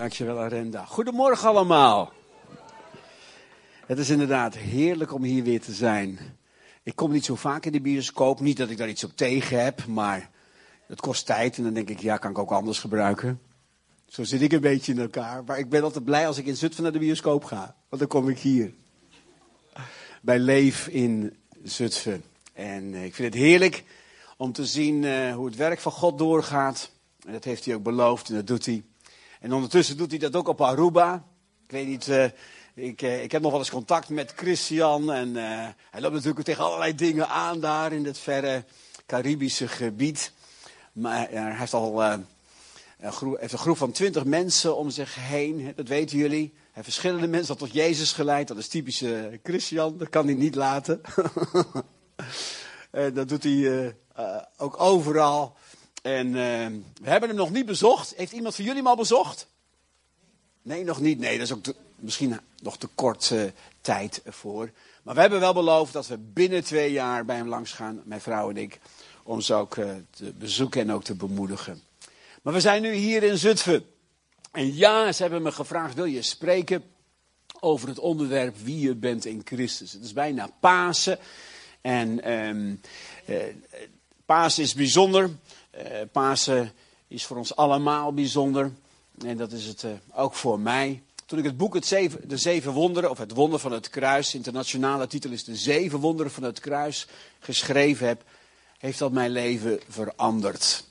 Dankjewel, Arenda. Goedemorgen allemaal. Het is inderdaad heerlijk om hier weer te zijn. Ik kom niet zo vaak in de bioscoop. Niet dat ik daar iets op tegen heb, maar het kost tijd. En dan denk ik, ja, kan ik ook anders gebruiken. Zo zit ik een beetje in elkaar. Maar ik ben altijd blij als ik in Zutphen naar de bioscoop ga. Want dan kom ik hier. Bij Leef in Zutphen. En eh, ik vind het heerlijk om te zien uh, hoe het werk van God doorgaat. En dat heeft hij ook beloofd en dat doet hij. En ondertussen doet hij dat ook op Aruba. Ik weet niet, ik, uh, ik heb nog wel eens contact met Christian. En uh, hij loopt natuurlijk tegen allerlei dingen aan daar in het verre Caribische gebied. Maar hij heeft al een groep, heeft een groep van twintig mensen om zich heen. Dat weten jullie. Verschillende mensen tot Jezus geleid. Dat is typische Christian. Dat kan hij niet laten. dat doet hij ook overal. En uh, we hebben hem nog niet bezocht. Heeft iemand van jullie hem al bezocht? Nee, nog niet. Nee, dat is ook misschien nog te kort uh, tijd voor. Maar we hebben wel beloofd dat we binnen twee jaar bij hem langs gaan, mijn vrouw en ik, om ze ook uh, te bezoeken en ook te bemoedigen. Maar we zijn nu hier in Zutphen. En ja, ze hebben me gevraagd, wil je spreken over het onderwerp wie je bent in Christus? Het is bijna Pasen. En um, Pasen is bijzonder. Uh, Pasen is voor ons allemaal bijzonder. En dat is het uh, ook voor mij. Toen ik het boek het zeven, De Zeven Wonderen, of Het Wonder van het Kruis, internationale titel is De Zeven Wonderen van het Kruis, geschreven heb, heeft dat mijn leven veranderd.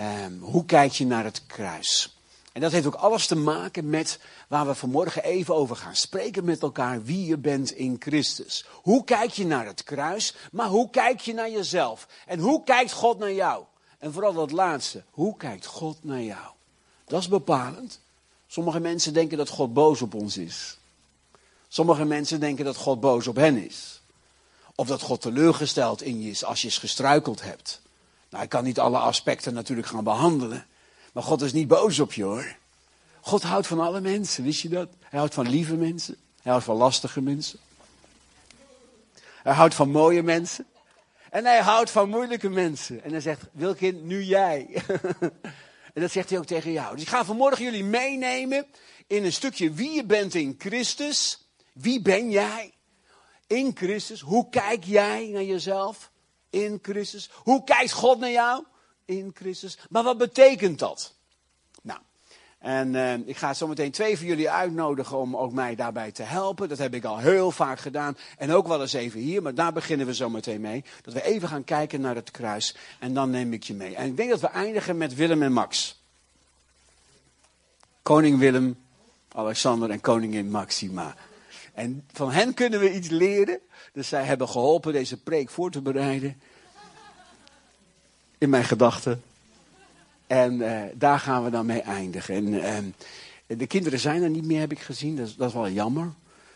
Um, hoe kijk je naar het kruis? En dat heeft ook alles te maken met waar we vanmorgen even over gaan spreken met elkaar, wie je bent in Christus. Hoe kijk je naar het kruis, maar hoe kijk je naar jezelf? En hoe kijkt God naar jou? En vooral dat laatste, hoe kijkt God naar jou? Dat is bepalend. Sommige mensen denken dat God boos op ons is. Sommige mensen denken dat God boos op hen is. Of dat God teleurgesteld in je is als je eens gestruikeld hebt. Nou, ik kan niet alle aspecten natuurlijk gaan behandelen. Maar God is niet boos op je hoor. God houdt van alle mensen, wist je dat? Hij houdt van lieve mensen. Hij houdt van lastige mensen. Hij houdt van mooie mensen. En hij houdt van moeilijke mensen. En hij zegt, Wilkin, nu jij. en dat zegt hij ook tegen jou. Dus ik ga vanmorgen jullie meenemen in een stukje wie je bent in Christus. Wie ben jij in Christus? Hoe kijk jij naar jezelf in Christus? Hoe kijkt God naar jou in Christus? Maar wat betekent dat? En uh, ik ga zo meteen twee van jullie uitnodigen om ook mij daarbij te helpen. Dat heb ik al heel vaak gedaan. En ook wel eens even hier, maar daar beginnen we zo meteen mee. Dat we even gaan kijken naar het kruis. En dan neem ik je mee. En ik denk dat we eindigen met Willem en Max. Koning Willem, Alexander en koningin Maxima. En van hen kunnen we iets leren. Dus zij hebben geholpen deze preek voor te bereiden. In mijn gedachten. En uh, daar gaan we dan mee eindigen. En uh, de kinderen zijn er niet meer, heb ik gezien. Dat is, dat is wel jammer.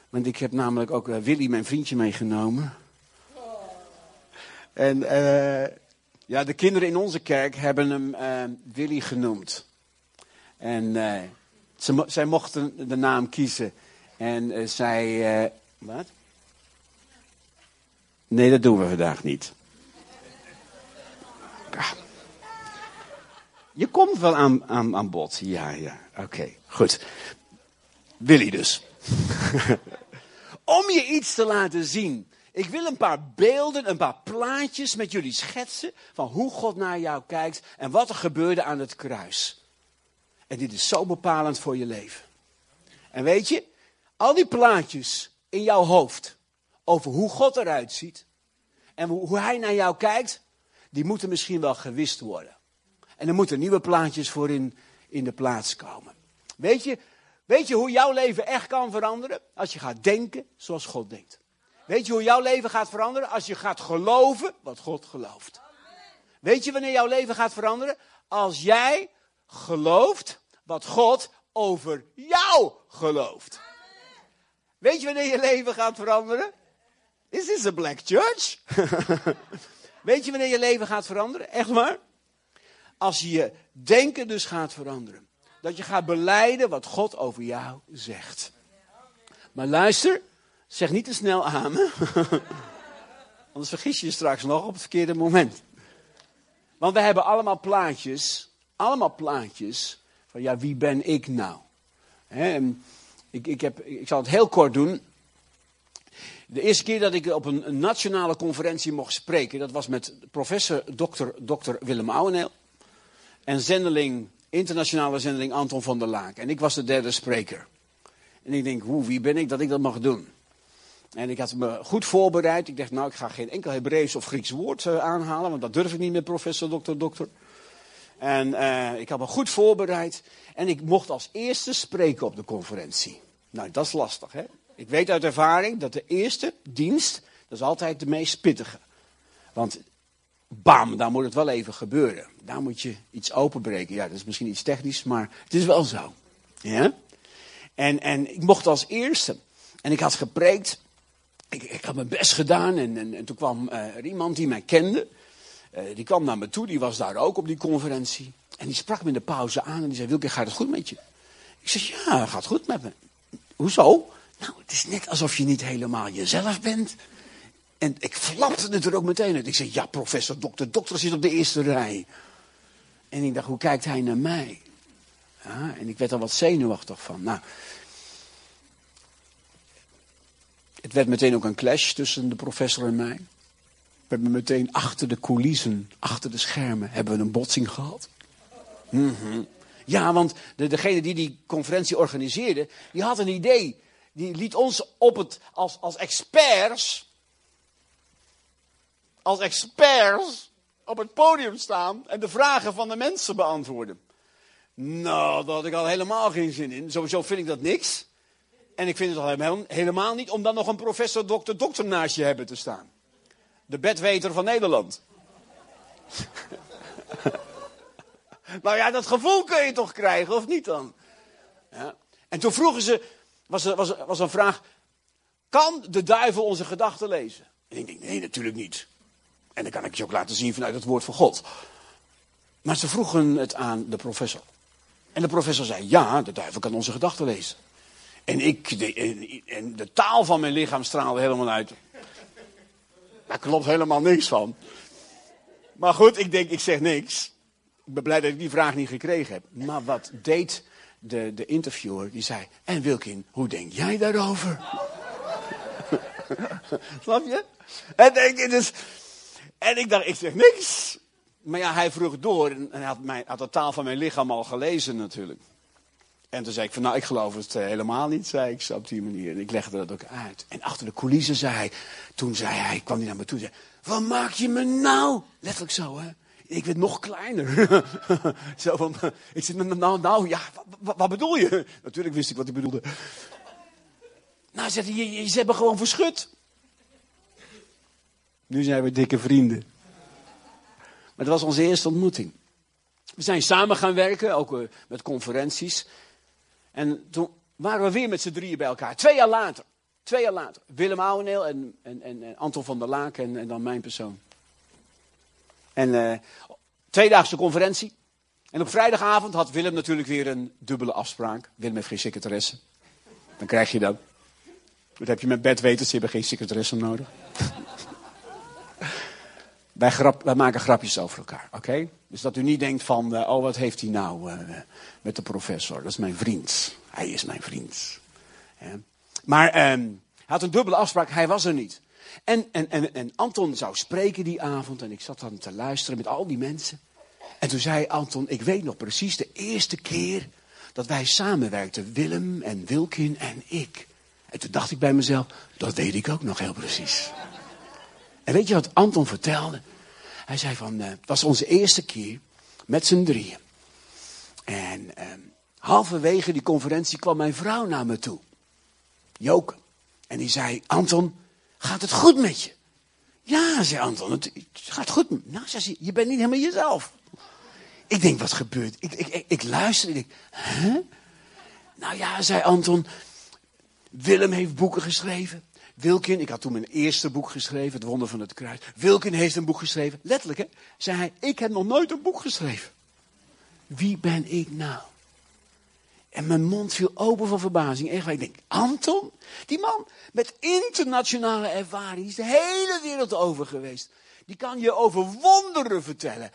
Want ik heb namelijk ook uh, Willy, mijn vriendje, meegenomen. En ja, de kinderen in onze kerk hebben hem Willy genoemd. En ze, zij mochten de naam kiezen. En zij. wat? Nee, dat doen we vandaag niet. Ah. Je komt wel aan, aan, aan bod. Ja, ja. Oké, okay, goed. Willy dus. Om je iets te laten zien. Ik wil een paar beelden, een paar plaatjes met jullie schetsen van hoe God naar jou kijkt en wat er gebeurde aan het kruis. En dit is zo bepalend voor je leven. En weet je, al die plaatjes in jouw hoofd over hoe God eruit ziet en hoe hij naar jou kijkt, die moeten misschien wel gewist worden. En er moeten nieuwe plaatjes voor in, in de plaats komen. Weet je, weet je hoe jouw leven echt kan veranderen? Als je gaat denken zoals God denkt. Weet je hoe jouw leven gaat veranderen? Als je gaat geloven wat God gelooft. Weet je wanneer jouw leven gaat veranderen? Als jij gelooft wat God over jou gelooft. Weet je wanneer je leven gaat veranderen? Is this a black church? Weet je wanneer je leven gaat veranderen? Echt waar? Als je je denken dus gaat veranderen. Dat je gaat beleiden wat God over jou zegt. Maar luister, zeg niet te snel amen. Anders vergis je je straks nog op het verkeerde moment. Want we hebben allemaal plaatjes, allemaal plaatjes van ja, wie ben ik nou? ik, ik, heb, ik zal het heel kort doen. De eerste keer dat ik op een, nationale conferentie mocht spreken, dat was met professor Dr. Dr. Willem Ouweneel en zendeling, internationale zendeling Anton van der Laak. En ik was de derde spreker. En ik denk, hoe, wie ben ik dat ik dat mag doen? En ik had me goed voorbereid. Ik dacht, nou, ik ga geen enkel Hebreeuws of Grieks woord uh, aanhalen, want dat durf ik niet met professor, dokter, dokter. En uh, ik had me goed voorbereid. En ik mocht als eerste spreken op de conferentie. Nou, dat is lastig, hè? Ik weet uit ervaring dat de eerste dienst, dat is altijd de meest pittige. Want, bam, daar moet het wel even gebeuren. Daar moet je iets openbreken. Ja, dat is misschien iets technisch, maar het is wel zo. Ja? En, en ik mocht als eerste. En ik had gepreekt. Ik, ik had mijn best gedaan. En, en, en toen kwam uh, er iemand die mij kende. Uh, die kwam naar me toe. Die was daar ook op die conferentie. En die sprak me in de pauze aan. En die zei, Wilke, gaat het goed met je? Ik zeg, ja, gaat goed met me. Hoezo? Nou, het is net alsof je niet helemaal jezelf bent. En ik flapte het er ook meteen uit. Ik zei, ja, professor, dokter, dokter zit op de eerste rij. En ik dacht, hoe kijkt hij naar mij? Ja, en ik werd er wat zenuwachtig van. Nou, het werd meteen ook een clash tussen de professor en mij. We hebben meteen achter de coulissen, achter de schermen, hebben we een botsing gehad. -hmm. Ja, want de, degene die die conferentie organiseerde, die had een idee. Die liet ons op het, als, als experts, als experts op het podium staan en de vragen van de mensen beantwoorden. Nou, daar had ik al helemaal geen zin in. Sowieso vind ik dat niks. En ik vind het al helemaal, niet om dan nog een professor, dokter, dokter naast je hebben te staan. De bedweter van Nederland. nou ja, dat gevoel kun je toch krijgen, of niet dan? Ja. En toen vroegen ze, was was, was een vraag, kan de duivel onze gedachten lezen? En ik denk, nee, natuurlijk niet. En dan kan ik je ook laten zien vanuit het woord van God. Maar ze vroegen het aan de professor. En de professor zei, ja, de duivel kan onze gedachten lezen. En, ik, de, en, de taal van mijn lichaam straalde helemaal uit. Daar klopt helemaal niks van. Maar goed, ik denk, ik zeg niks. Ik ben blij dat ik die vraag niet gekregen heb. Maar wat deed de, de interviewer? Die zei, en Wilkin, hoe denk jij daarover? Snap je? En, denk, dus, en ik dacht, ik zeg niks. Maar ja, hij vroeg door en hij had, mijn, had de taal van mijn lichaam al gelezen natuurlijk. En toen zei ik van, nou, ik geloof het eh, helemaal niet, zei ik zo op die manier. En ik legde dat ook uit. En achter de coulissen zei hij, toen zei hij, kwam hij naar me toe zei, wat maak je me nou? Letterlijk zo, hè. Ik werd nog kleiner. zo van, ik zei, nou, nou, nou ja, wat, bedoel je? Natuurlijk wist ik wat hij bedoelde. Nou, ze hebben gewoon verschut. Nu zijn we dikke vrienden. Maar dat was onze eerste ontmoeting. We zijn samen gaan werken, ook eh, met conferenties. En toen waren we weer met z'n drieën bij elkaar. Twee jaar later. Twee jaar later. Willem Ouweneel en, en, en, Anton van der Laak en, en dan mijn persoon. En uh, tweedaagse conferentie. En op vrijdagavond had Willem natuurlijk weer een dubbele afspraak. Willem heeft geen secretaresse. Dan krijg je dat. Dat heb je met bedweters, ze hebben geen secretaresse nodig. Wij, maken grapjes over elkaar, oké? Dus dat u niet denkt van, uh, oh wat heeft hij nou uh, met de professor? Dat is mijn vriend. Hij is mijn vriend. Maar um, hij had een dubbele afspraak, hij was er niet. En, en, en, en Anton zou spreken die avond en ik zat dan te luisteren met al die mensen. En toen zei Anton, ik weet nog precies de eerste keer dat wij samenwerkten, Willem en Wilkin en ik. En toen dacht ik bij mezelf, dat weet ik ook nog heel precies. En weet je wat Anton vertelde? Hij zei van, het was onze eerste keer met z'n drieën. En uh, halverwege die conferentie kwam mijn vrouw naar me toe. Joke. En die zei, Anton, gaat het goed met je? Ja, zei Anton, het, gaat goed. Nou, zei ze, je bent niet helemaal jezelf. Ik denk, wat gebeurt? Ik, ik, ik, ik luister, ik denk, hè? Nou ja, zei Anton, Willem heeft boeken geschreven. Wilkin, ik had toen mijn eerste boek geschreven, Het Wonder van het Kruis. Wilkin heeft een boek geschreven. Letterlijk, hè? Zei hij, ik heb nog nooit een boek geschreven. Wie ben ik nou? En mijn mond viel open van verbazing. Echt, ik denk, Anton, die man met internationale ervaring, is de hele wereld over geweest. Die kan je over wonderen vertellen.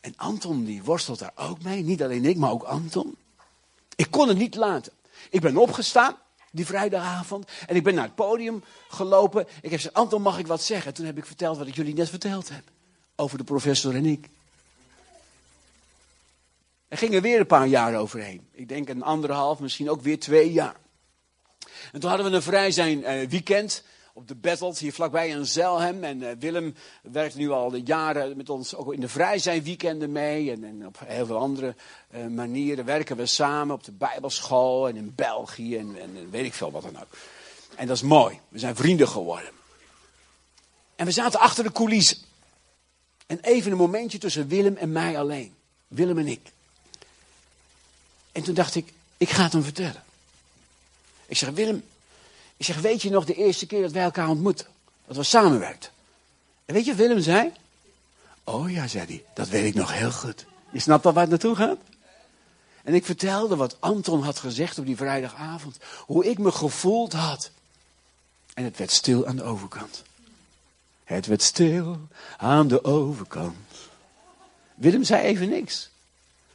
En Anton die worstelt daar ook mee. Niet alleen ik, maar ook Anton. Ik kon het niet laten. Ik ben opgestaan die vrijdagavond en ik ben naar het podium gelopen. Ik heb gezegd, Anton, mag ik wat zeggen? Toen heb ik verteld wat ik jullie net verteld heb. Over de professor en ik. Er gingen weer een paar jaar overheen. Ik denk een anderhalf, misschien ook weer twee jaar. En toen hadden we een vrij zijn uh, weekend op de Battles, hier vlakbij in Zelhem. En uh, Willem werkt nu al jaren met ons ook in de vrij zijn weekenden mee. En, en, op heel veel andere uh, manieren werken we samen op de Bijbelschool en in België en, en, weet ik veel wat dan ook. En dat is mooi. We zijn vrienden geworden. En we zaten achter de coulissen. En even een momentje tussen Willem en mij alleen. Willem en ik. En toen dacht ik, ik ga het hem vertellen. Ik zeg, Willem, ik zeg, weet je nog de eerste keer dat wij elkaar ontmoeten? Dat we samenwerkten. En weet je wat Willem zei? Oh ja, zei hij, dat weet ik nog heel goed. Je snapt al waar het naartoe gaat? En ik vertelde wat Anton had gezegd op die vrijdagavond. Hoe ik me gevoeld had. En het werd stil aan de overkant. Het werd stil aan de overkant. Willem zei even niks.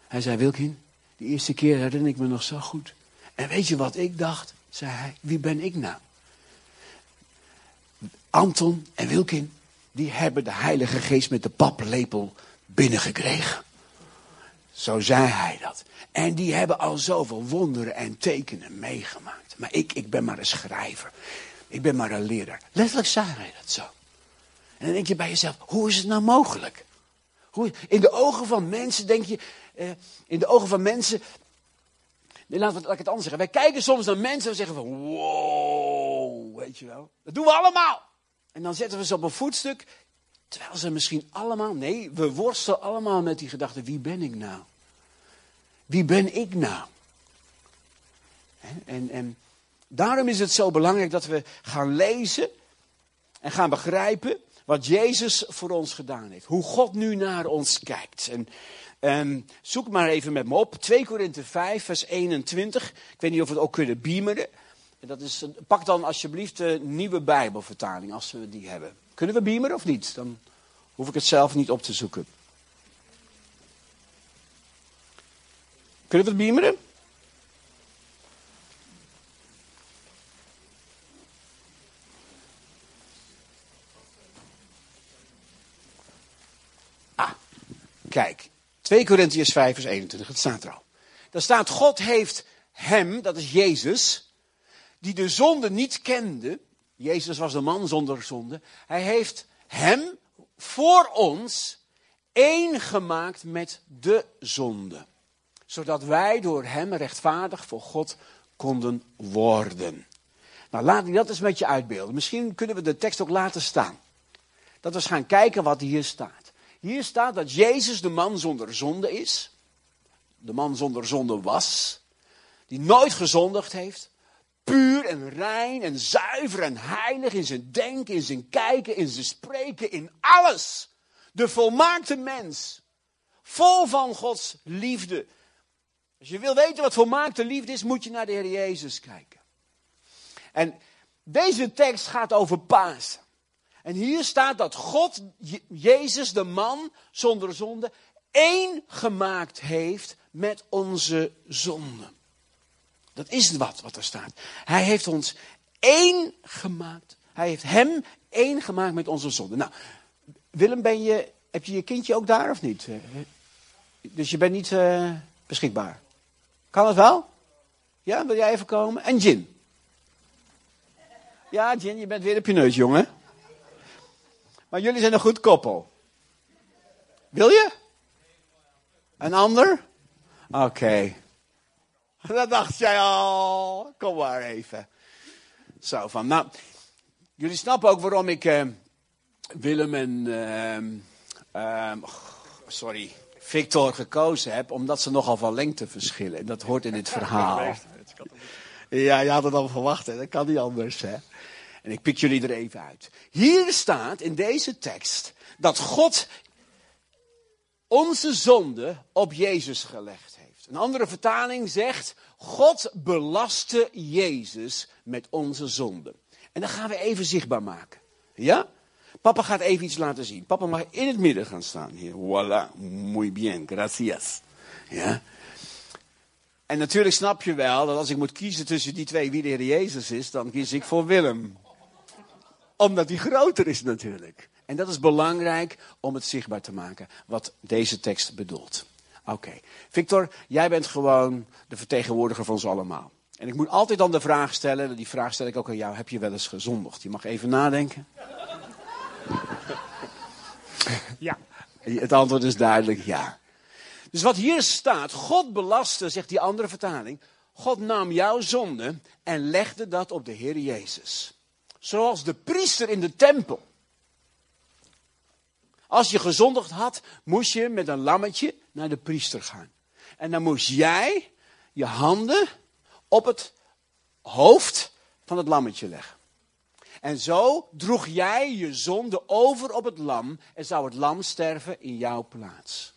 Hij zei, Wilkin, de eerste keer herinner ik me nog zo goed. En weet je wat ik dacht? Zei hij. Wie ben ik nou? Anton en Wilkin, die hebben de Heilige Geest met de paplepel binnengekregen. Zo zei hij dat. En die hebben al zoveel wonderen en tekenen meegemaakt. Maar ik, ik ben maar een schrijver. Ik ben maar een leraar. Letterlijk zei hij dat zo. En dan denk je bij jezelf, hoe is het nou mogelijk? Hoe, in de ogen van mensen denk je, eh, in de ogen van mensen Nee, laat, laat ik het anders zeggen. Wij kijken soms naar mensen en zeggen van, wow, weet je wel. Dat doen we allemaal. En dan zetten we ze op een voetstuk, terwijl ze misschien allemaal, nee, we worstelen allemaal met die gedachte, wie ben ik nou? Wie ben ik nou? En, en daarom is het zo belangrijk dat we gaan lezen en gaan begrijpen wat Jezus voor ons gedaan heeft. Hoe God nu naar ons kijkt. En Um, zoek maar even met me op. 2 Korinthe 5, vers 21. Ik weet niet of we het ook kunnen beameren. Dat is, pak dan alsjeblieft de nieuwe Bijbelvertaling, als we die hebben. Kunnen we beameren of niet? Dan hoef ik het zelf niet op te zoeken. Kunnen we het beameren? Ah, kijk. 2 Korintiërs 5 vers 21, het staat er al. Daar staat, God heeft hem, dat is Jezus, die de zonde niet kende. Jezus was de man zonder zonde. Hij heeft hem voor ons één gemaakt met de zonde. Zodat wij door hem rechtvaardig voor God konden worden. Nou, laat ik dat eens met je uitbeelden. Misschien kunnen we de tekst ook laten staan. Dat we eens gaan kijken wat hier staat. Hier staat dat Jezus de man zonder zonde is. De man zonder zonde was. Die nooit gezondigd heeft. Puur en rein en zuiver en heilig in zijn denken, in zijn kijken, in zijn spreken, in alles. De volmaakte mens. Vol van Gods liefde. Als je wil weten wat volmaakte liefde is, moet je naar de Heer Jezus kijken. En deze tekst gaat over Pasen. En hier staat dat God, Jezus, de man zonder zonde, één gemaakt heeft met onze zonde. Dat is wat wat er staat. Hij heeft ons één gemaakt. Hij heeft hem één gemaakt met onze zonde. Nou, Willem, ben je, heb je je kindje ook daar of niet? Dus je bent niet uh, beschikbaar. Kan het wel? Ja, wil jij even komen? En Jin? Ja, Jin, je bent weer op je neus, jongen. Maar jullie zijn een goed koppel. Wil je? Een ander? Oké. Dat dacht jij al. Kom maar even. Zo van, nou, jullie snappen ook waarom ik uh, Willem en, uh, sorry, Victor gekozen heb. Omdat ze nogal van lengte verschillen. Dat hoort in dit verhaal. Ja, je had het al verwacht, hè? dat kan niet anders. Hè? En ik pik jullie er even uit. Hier staat in deze tekst dat God onze zonde op Jezus gelegd heeft. Een andere vertaling zegt, God belaste Jezus met onze zonde. En dat gaan we even zichtbaar maken. Ja? Papa gaat even iets laten zien. Papa mag in het midden gaan staan hier. Voilà, muy bien, gracias. Ja? En natuurlijk snap je wel dat als ik moet kiezen tussen die twee wie de Heer Jezus is, dan kies ik voor Willem. Omdat hij groter is natuurlijk. En dat is belangrijk om het zichtbaar te maken, wat deze tekst bedoelt. Oké, Victor, jij bent gewoon de vertegenwoordiger van ons allemaal. En ik moet altijd dan de vraag stellen, die vraag stel ik ook aan jou, heb je wel eens gezondigd? Je mag even nadenken. Ja. Het antwoord is duidelijk ja. Dus wat hier staat, God belastte, zegt die andere vertaling, God nam jouw zonde en legde dat op de Heer Jezus. Zoals de priester in de tempel. Als je gezondigd had, moest je met een lammetje naar de priester gaan. En dan moest jij je handen op het hoofd van het lammetje leggen. En zo droeg jij je zonde over op het lam en zou het lam sterven in jouw plaats.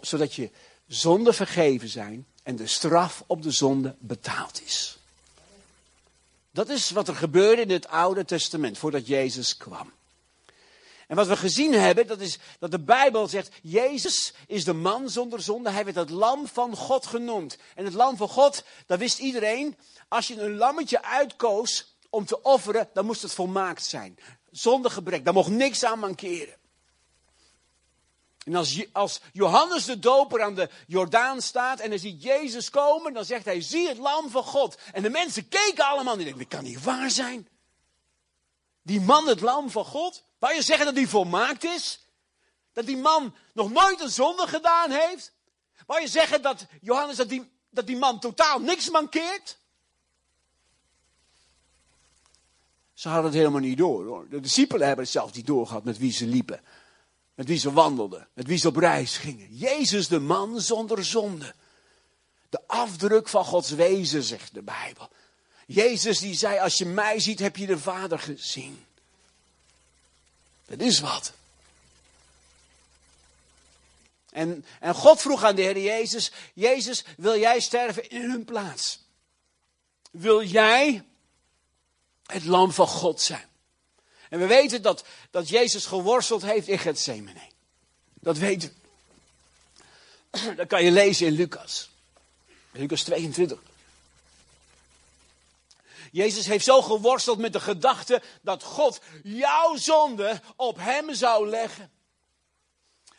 Zodat je zonde vergeven zijn en de straf op de zonde betaald is. Dat is wat er gebeurde in het Oude Testament voordat Jezus kwam. En wat we gezien hebben, dat is dat de Bijbel zegt, Jezus is de man zonder zonde. Hij werd het lam van God genoemd. En het lam van God, dat wist iedereen. Als je een lammetje uitkoos om te offeren, dan moest het volmaakt zijn. Zonder gebrek, daar mocht niks aan mankeren. En als, als Johannes de Doper aan de Jordaan staat en hij ziet Jezus komen, dan zegt hij, zie het lam van God. En de mensen keken allemaal en die denken, dat kan niet waar zijn. Die man, het lam van God, wou je zeggen dat hij volmaakt is? Dat die man nog nooit een zonde gedaan heeft? Wou je zeggen dat Johannes, dat die, dat die man totaal niks mankeert? Ze hadden het helemaal niet door hoor. De discipelen hebben het zelf niet doorgehad met wie ze liepen. Met wie ze wandelden. Met wie ze op reis gingen. Jezus de man zonder zonde. De afdruk van Gods wezen, zegt de Bijbel. Jezus die zei, als je mij ziet, heb je de Vader gezien. Dat is wat. En, en God vroeg aan de Heer Jezus, Jezus, wil jij sterven in hun plaats? Wil jij het lam van God zijn? En we weten dat, dat Jezus geworsteld heeft in Gethsemane. Dat weten we. Dat kan je lezen in Lucas. Lucas 22. Jezus heeft zo geworsteld met de gedachte dat God jouw zonde op hem zou leggen.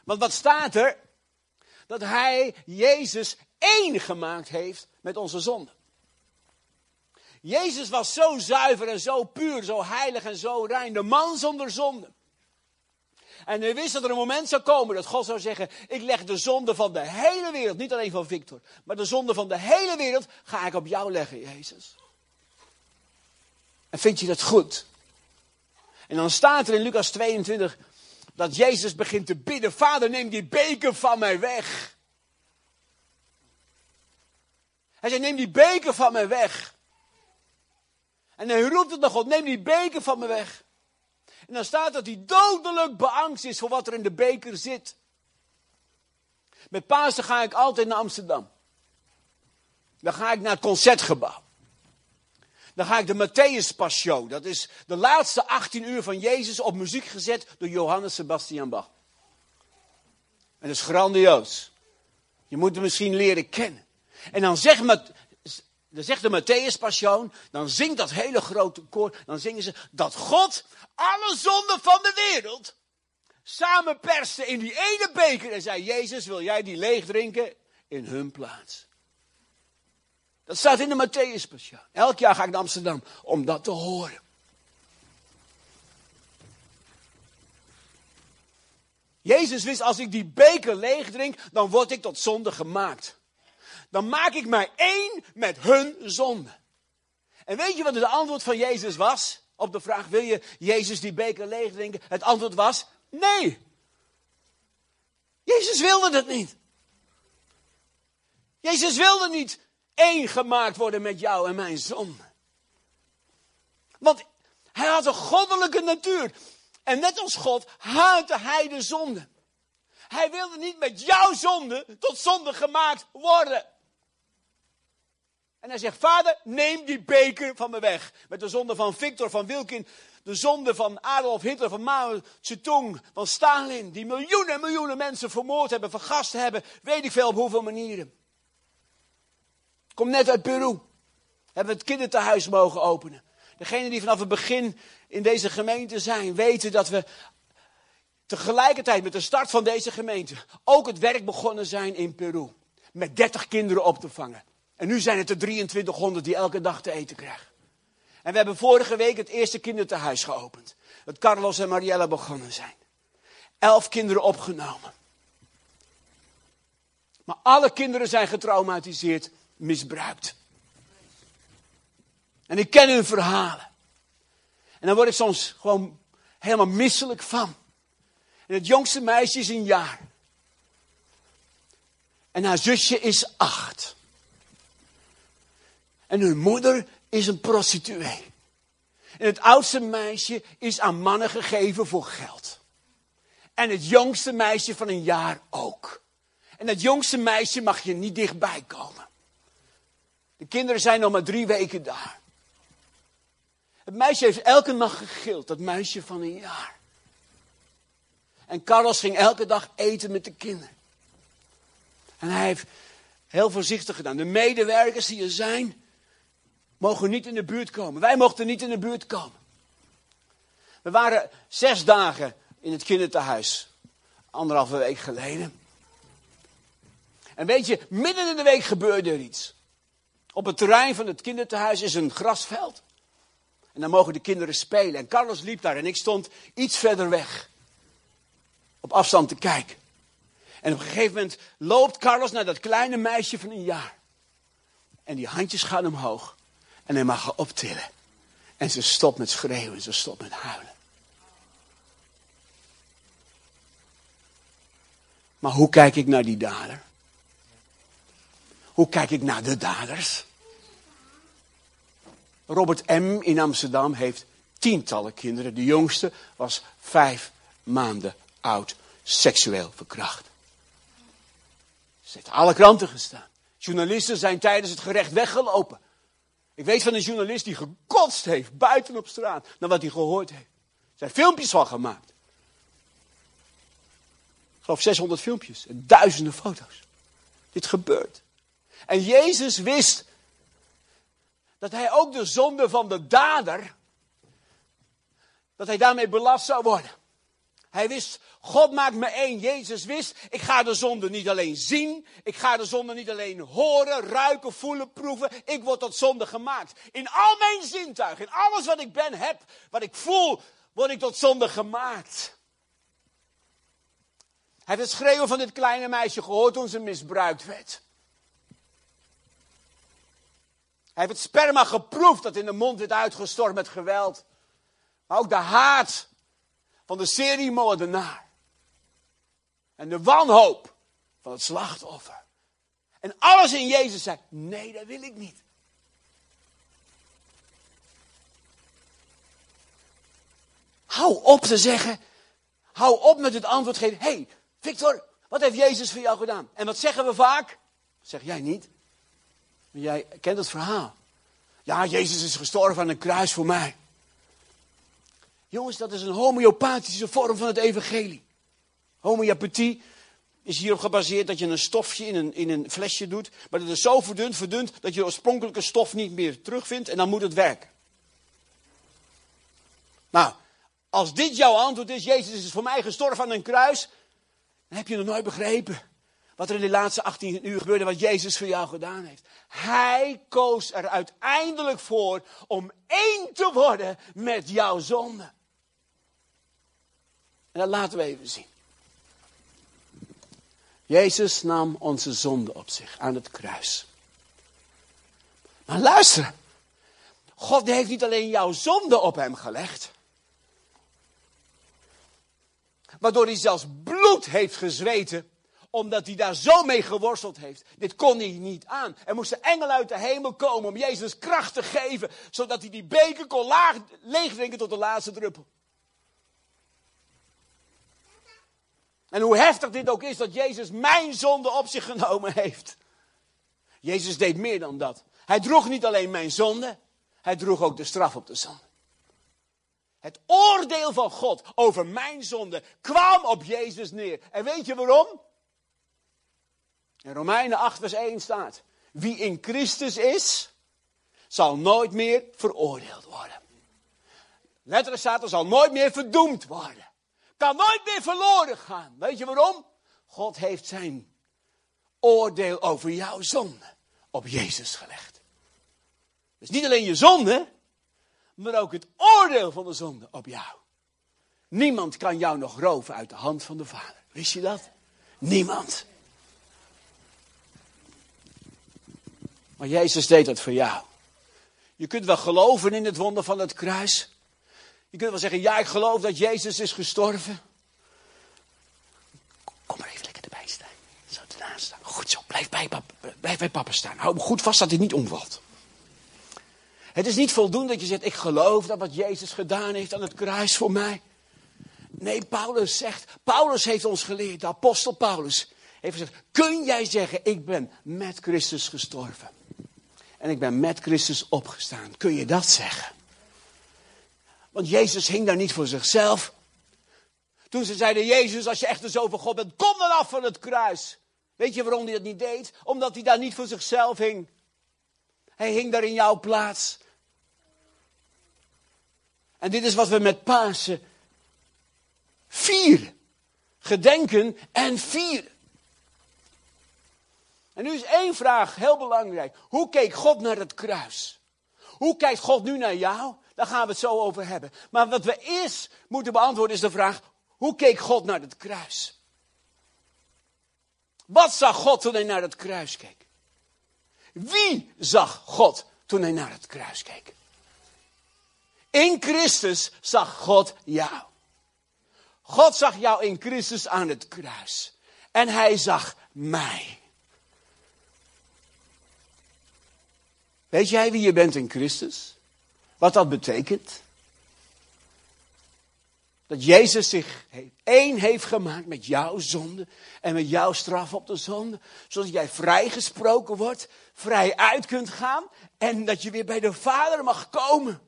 Want wat staat er? Dat hij Jezus één gemaakt heeft met onze zonde. Jezus was zo zuiver en zo puur, zo heilig en zo rein. De man zonder zonde. En hij wist dat er een moment zou komen dat God zou zeggen: Ik leg de zonde van de hele wereld, niet alleen van Victor, maar de zonde van de hele wereld ga ik op jou leggen, Jezus. En vind je dat goed? En dan staat er in Lucas 22 dat Jezus begint te bidden: Vader, neem die beker van mij weg. Hij zei: Neem die beker van mij weg. En hij roept het naar God: Neem die beker van me weg. En dan staat dat hij dodelijk beangst is voor wat er in de beker zit. Met Pasen ga ik altijd naar Amsterdam. Dan ga ik naar het concertgebouw. Dan ga ik de Matthäus Passion. Dat is de laatste 18 uur van Jezus op muziek gezet door Johannes Sebastian Bach. En dat is grandioos. Je moet hem misschien leren kennen. En dan zegt, dan zegt de Matthäus Passion, dan zingt dat hele grote koor, dan zingen ze dat God alle zonden van de wereld samen perste in die ene beker en zei, Jezus wil jij die leeg drinken in hun plaats. Dat staat in de Matthäus Passion. Elk jaar ga ik naar Amsterdam om dat te horen. Jezus wist, als ik die beker leeg drink, dan word ik tot zonde gemaakt. Dan maak ik mij één met hun zonde. En weet je wat het antwoord van Jezus was? Op de vraag, wil je Jezus die beker leeg drinken? Het antwoord was, nee. Jezus wilde dat niet. Jezus wilde niet één gemaakt worden met jou en mijn zonde. Want hij had een goddelijke natuur. En net als God haatte hij de zonde. Hij wilde niet met jouw zonde tot zonde gemaakt worden. En hij zegt, vader, neem die beker van me weg. Met de zonde van Victor, van Wilkin, de zonde van Adolf Hitler, van Mao Zedong, van Stalin. Die miljoenen en miljoenen mensen vermoord hebben, vergast hebben, weet ik veel op hoeveel manieren. Kom net uit Peru. Hebben we het kinderthuis mogen openen. Degenen die vanaf het begin in deze gemeente zijn, weten dat we tegelijkertijd met de start van deze gemeente ook het werk begonnen zijn in Peru. Met 30 kinderen op te vangen. En nu zijn het er 2300 die elke dag te eten krijgen. En we hebben vorige week het eerste kinderthuis geopend. Dat Carlos en Mariella begonnen zijn. Elf kinderen opgenomen. Maar alle kinderen zijn getraumatiseerd, misbruikt. En ik ken hun verhalen. En dan word ik soms gewoon helemaal misselijk van. En het jongste meisje is een jaar. En haar zusje is acht. En hun moeder is een prostituee. En het oudste meisje is aan mannen gegeven voor geld. En het jongste meisje van een jaar ook. En dat jongste meisje mag je niet dichtbij komen. De kinderen zijn nog maar drie weken daar. Het meisje heeft elke nacht gegild, dat meisje van een jaar. En Carlos ging elke dag eten met de kinderen. En hij heeft heel voorzichtig gedaan. De medewerkers die er zijn, mogen niet in de buurt komen. Wij mochten niet in de buurt komen. We waren zes dagen in het kinderthuis. Anderhalve week geleden. En weet je, midden in de week gebeurde er iets. Op het terrein van het kinderthuis is een grasveld. En dan mogen de kinderen spelen. En Carlos liep daar en ik stond iets verder weg. Op afstand te kijken. En op een gegeven moment loopt Carlos naar dat kleine meisje van een jaar. En die handjes gaan omhoog. En hij mag haar optillen. En ze stopt met schreeuwen, ze stopt met huilen. Maar hoe kijk ik naar die dader? Hoe kijk ik naar de daders? Robert M. in Amsterdam heeft tientallen kinderen. De jongste was vijf maanden oud, seksueel verkracht. Ze heeft alle kranten gestaan. Journalisten zijn tijdens het gerecht weggelopen. Ik weet van een journalist die gekotst heeft buiten op straat naar wat hij gehoord heeft. Er zijn filmpjes van gemaakt. Ik geloof 600 filmpjes en duizenden foto's. Dit gebeurt. En Jezus wist dat hij ook de zonde van de dader, dat hij daarmee belast zou worden. Hij wist, God maakt me één. Jezus wist, ik ga de zonde niet alleen zien. Ik ga de zonde niet alleen horen, ruiken, voelen, proeven. Ik word tot zonde gemaakt. In al mijn zintuigen, in alles wat ik ben, heb, wat ik voel, word ik tot zonde gemaakt. Hij heeft het schreeuwen van dit kleine meisje gehoord toen ze misbruikt werd. Hij heeft het sperma geproefd dat in de mond werd uitgestort met geweld. Maar ook de haat van de seriemoordenaar. En de wanhoop van het slachtoffer. En alles in Jezus zei, nee, dat wil ik niet. Hou op te zeggen, hou op met het antwoord geven. Hé, hey, Victor, wat heeft Jezus voor jou gedaan? En wat zeggen we vaak? zeg jij niet. Jij kent het verhaal. Ja, Jezus is gestorven aan een kruis voor mij. Jongens, dat is een homeopathische vorm van het evangelie. Homeopathie is hierop gebaseerd dat je een stofje in een, in een flesje doet. Maar dat is zo verdund, verdund dat je de oorspronkelijke stof niet meer terugvindt en dan moet het werken. Nou, als dit jouw antwoord is, Jezus is voor mij gestorven aan een kruis, dan heb je nog nooit begrepen wat er in de laatste 18 uur gebeurde, wat Jezus voor jou gedaan heeft. Hij koos er uiteindelijk voor om één te worden met jouw zonde. En dat laten we even zien. Jezus nam onze zonde op zich aan het kruis. Maar luister, God heeft niet alleen jouw zonde op hem gelegd. Waardoor hij zelfs bloed heeft gezweten omdat hij daar zo mee geworsteld heeft. Dit kon hij niet aan. Er moesten engelen uit de hemel komen om Jezus kracht te geven. Zodat hij die beker kon laag, leegdrinken tot de laatste druppel. En hoe heftig dit ook is dat Jezus mijn zonde op zich genomen heeft. Jezus deed meer dan dat. Hij droeg niet alleen mijn zonde, hij droeg ook de straf op de zonde. Het oordeel van God over mijn zonde kwam op Jezus neer. En weet je waarom? In Romeinen 8, vers 1 staat. Wie in Christus is, zal nooit meer veroordeeld worden. Letterlijk staat er zal nooit meer verdoemd worden. Kan nooit meer verloren gaan. Weet je waarom? God heeft zijn oordeel over jouw zonde op Jezus gelegd. Dus niet alleen je zonde, maar ook het oordeel van de zonde op jou. Niemand kan jou nog roven uit de hand van de Vader. Wist je dat? Niemand. Maar Jezus deed dat voor jou. Je kunt wel geloven in het wonder van het kruis. Je kunt wel zeggen, ja, ik geloof dat Jezus is gestorven. Kom maar even lekker erbij staan. Zo ernaast staan. Goed zo, blijf bij, papa, bij papa staan. Hou hem goed vast dat hij niet omvalt. Het is niet voldoende dat je zegt, ik geloof dat wat Jezus gedaan heeft aan het kruis voor mij. Nee, Paulus zegt, Paulus heeft ons geleerd, de apostel Paulus heeft gezegd, kun jij zeggen, ik ben met Christus gestorven. En ik ben met Christus opgestaan. Kun je dat zeggen? Want Jezus hing daar niet voor zichzelf. Toen ze zeiden, Jezus, als je echt de zoon God bent, kom dan af van het kruis. Weet je waarom hij dat niet deed? Omdat hij daar niet voor zichzelf hing. Hij hing daar in jouw plaats. En dit is wat we met Pasen vieren. Gedenken en vieren. En nu is één vraag heel belangrijk. Hoe keek God naar het kruis? Hoe kijkt God nu naar jou? Daar gaan we het zo over hebben. Maar wat we eerst moeten beantwoorden is de vraag: hoe keek God naar het kruis? Wat zag God toen hij naar het kruis keek? Wie zag God toen hij naar het kruis keek? In Christus zag God jou. God zag jou in Christus aan het kruis. En hij zag mij. Weet jij wie je bent in Christus? Wat dat betekent? Dat Jezus zich één heeft gemaakt met jouw zonde en met jouw straf op de zonde. Zodat jij vrijgesproken wordt, vrij uit kunt gaan en dat je weer bij de Vader mag komen.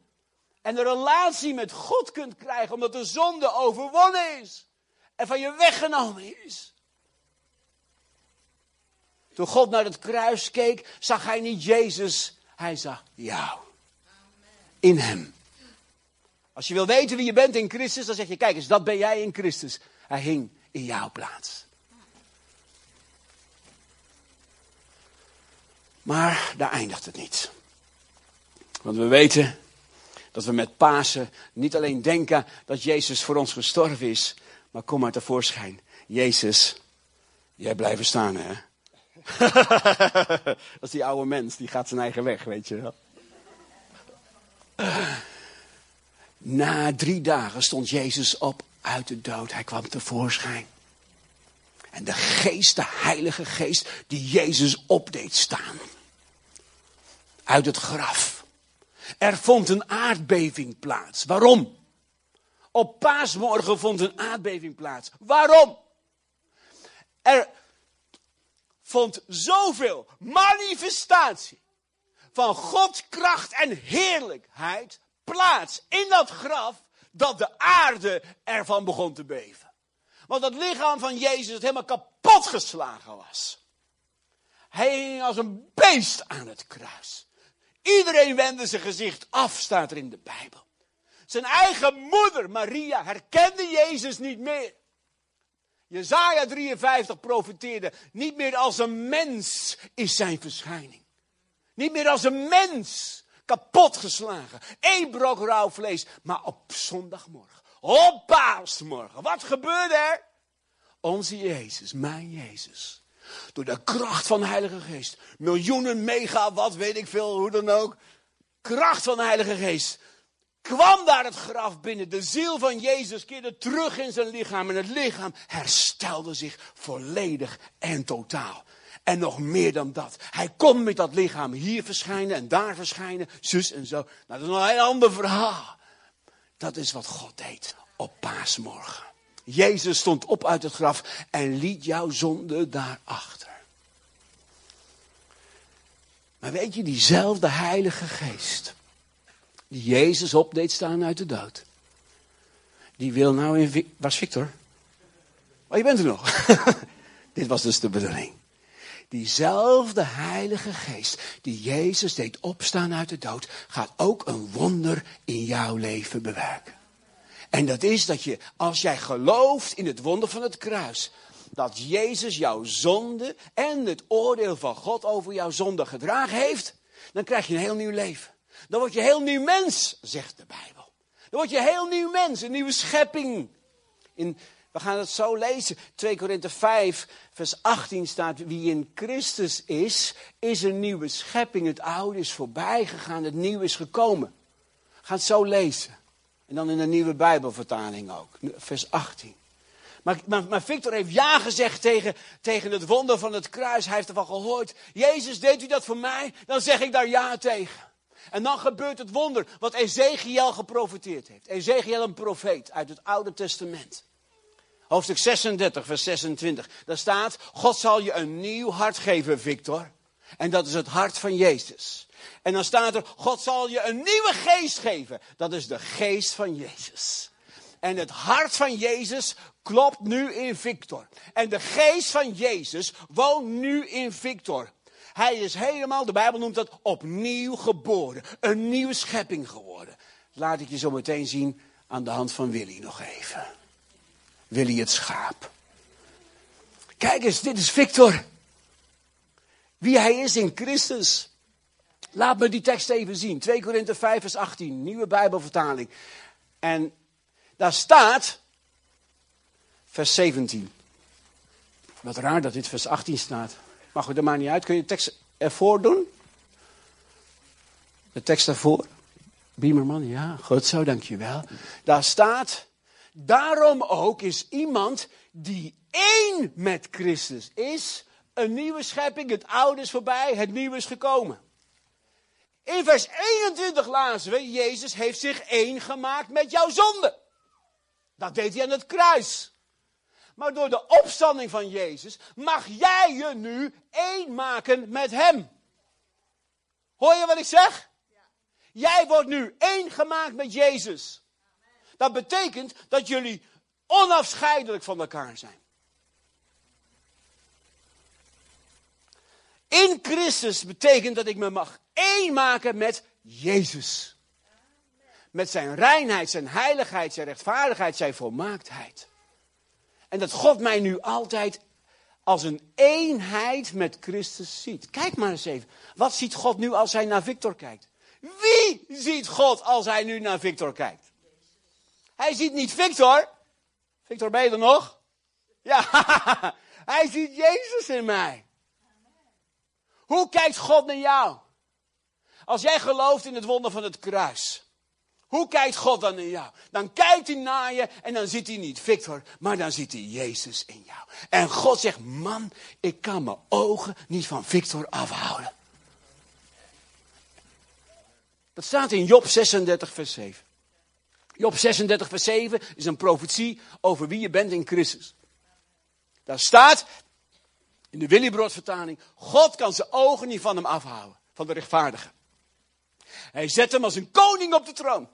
En een relatie met God kunt krijgen omdat de zonde overwonnen is en van je weggenomen is. Toen God naar het kruis keek, zag hij niet Jezus hij zag jou. In hem. Als je wil weten wie je bent in Christus, dan zeg je, kijk eens, dat ben jij in Christus. Hij hing in jouw plaats. Maar daar eindigt het niet. Want we weten dat we met Pasen niet alleen denken dat Jezus voor ons gestorven is, maar kom maar tevoorschijn. Jezus, jij blijft staan hè. dat is die oude mens, die gaat zijn eigen weg, weet je wel. Na drie dagen stond Jezus op uit de dood. Hij kwam tevoorschijn. En de geest, de heilige geest, die Jezus opdeed staan. Uit het graf. Er vond een aardbeving plaats. Waarom? Op paasmorgen vond een aardbeving plaats. Waarom? Er vond zoveel manifestatie van Gods kracht en heerlijkheid plaats in dat graf dat de aarde ervan begon te beven. Want het lichaam van Jezus het helemaal kapot geslagen was. Hij hing als een beest aan het kruis. Iedereen wendde zijn gezicht af, staat er in de Bijbel. Zijn eigen moeder, Maria, herkende Jezus niet meer. Jezaja 53 profeteerde, niet meer als een mens is zijn verschijning. Niet meer als een mens, kapotgeslagen. Eén brok rauw vlees, maar op zondagmorgen, op paasmorgen. Wat gebeurde er? Onze Jezus, mijn Jezus. Door de kracht van de Heilige Geest. Miljoenen mega, wat weet ik veel, hoe dan ook. Kracht van de Heilige Geest kwam daar het graf binnen. De ziel van Jezus keerde terug in zijn lichaam. En het lichaam herstelde zich volledig en totaal. En nog meer dan dat. Hij kon met dat lichaam hier verschijnen en daar verschijnen. Zus en zo. Nou, dat is een ander verhaal. Dat is wat God deed op paasmorgen. Jezus stond op uit het graf en liet jouw zonde daarachter. Maar weet je, diezelfde Heilige Geest die Jezus op deed staan uit de dood. Die wil nou in. Was Victor? Oh, je bent er nog. Dit was dus de bedoeling. Diezelfde Heilige Geest die Jezus deed opstaan uit de dood, gaat ook een wonder in jouw leven bewerken. En dat is dat je, als jij gelooft in het wonder van het kruis, dat Jezus jouw zonde en het oordeel van God over jouw zonde gedragen heeft, dan krijg je een heel nieuw leven. Dan word je een heel nieuw mens, zegt de Bijbel. Dan word je een heel nieuw mens, een nieuwe schepping. In, we gaan het zo lezen. 2 Korinthe 5, vers 18 staat: Wie in Christus is, is een nieuwe schepping. Het oude is voorbij gegaan, het nieuwe is gekomen. Gaan het zo lezen. En dan in een nieuwe Bijbelvertaling ook, vers 18. Maar, maar, maar, Victor heeft ja gezegd tegen, tegen het wonder van het kruis. Hij heeft ervan gehoord. Jezus, deed u dat voor mij? Dan zeg ik daar ja tegen. En dan gebeurt het wonder wat Ezekiel geprofiteerd heeft. Ezekiel een profeet uit het Oude Testament. Hoofdstuk 36, vers 26. Daar staat, God zal je een nieuw hart geven, Victor. En dat is het hart van Jezus. En dan staat er, God zal je een nieuwe geest geven. Dat is de geest van Jezus. En het hart van Jezus klopt nu in Victor. En de geest van Jezus woont nu in Victor. Hij is helemaal, de Bijbel noemt dat, opnieuw geboren. Een nieuwe schepping geworden. Laat ik je zo meteen zien aan de hand van Willy nog even. Willy het schaap. Kijk eens, dit is Victor. Wie hij is in Christus. Laat me die tekst even zien. 2 Korinthe 5 vers 18, nieuwe Bijbelvertaling. En daar staat, vers 17. Wat raar dat dit vers 18 staat. Maar goed, dat maakt niet uit. Kun je de tekst ervoor doen? De tekst ervoor. Biemerman, ja, goed zo, dankjewel. Daar staat, daarom ook is iemand die één met Christus is, een nieuwe schepping, het oude is voorbij, het nieuwe is gekomen. In vers 21 lazen we, Jezus heeft zich één gemaakt met jouw zonde. Dat deed hij aan het kruis. Maar door de opstanding van Jezus mag jij je nu één maken met Hem. Hoor je wat ik zeg? Jij wordt nu één gemaakt met Jezus. Dat betekent dat jullie onafscheidelijk van elkaar zijn. In Christus betekent dat ik me mag één maken met Jezus. Met zijn reinheid, zijn heiligheid, zijn rechtvaardigheid, zijn volmaaktheid. En dat God mij nu altijd als een eenheid met Christus ziet. Kijk maar eens even. Wat ziet God nu als hij naar Victor kijkt? Wie ziet God als hij nu naar Victor kijkt? Hij ziet niet Victor. Victor, ben je er nog? Ja, hij ziet Jezus in mij. Hoe kijkt God naar jou? Als jij gelooft in het wonder van het kruis. Hoe kijkt God dan naar jou? Dan kijkt hij naar je en dan ziet hij niet Victor, maar dan ziet hij Jezus in jou. En God zegt, man, ik kan mijn ogen niet van Victor afhouden. Dat staat in Job 36, vers 7. Job 36, vers 7 is een profetie over wie je bent in Christus. Daar staat, in de Willibrod vertaling, God kan zijn ogen niet van hem afhouden, van de rechtvaardige. Hij zet hem als een koning op de troon.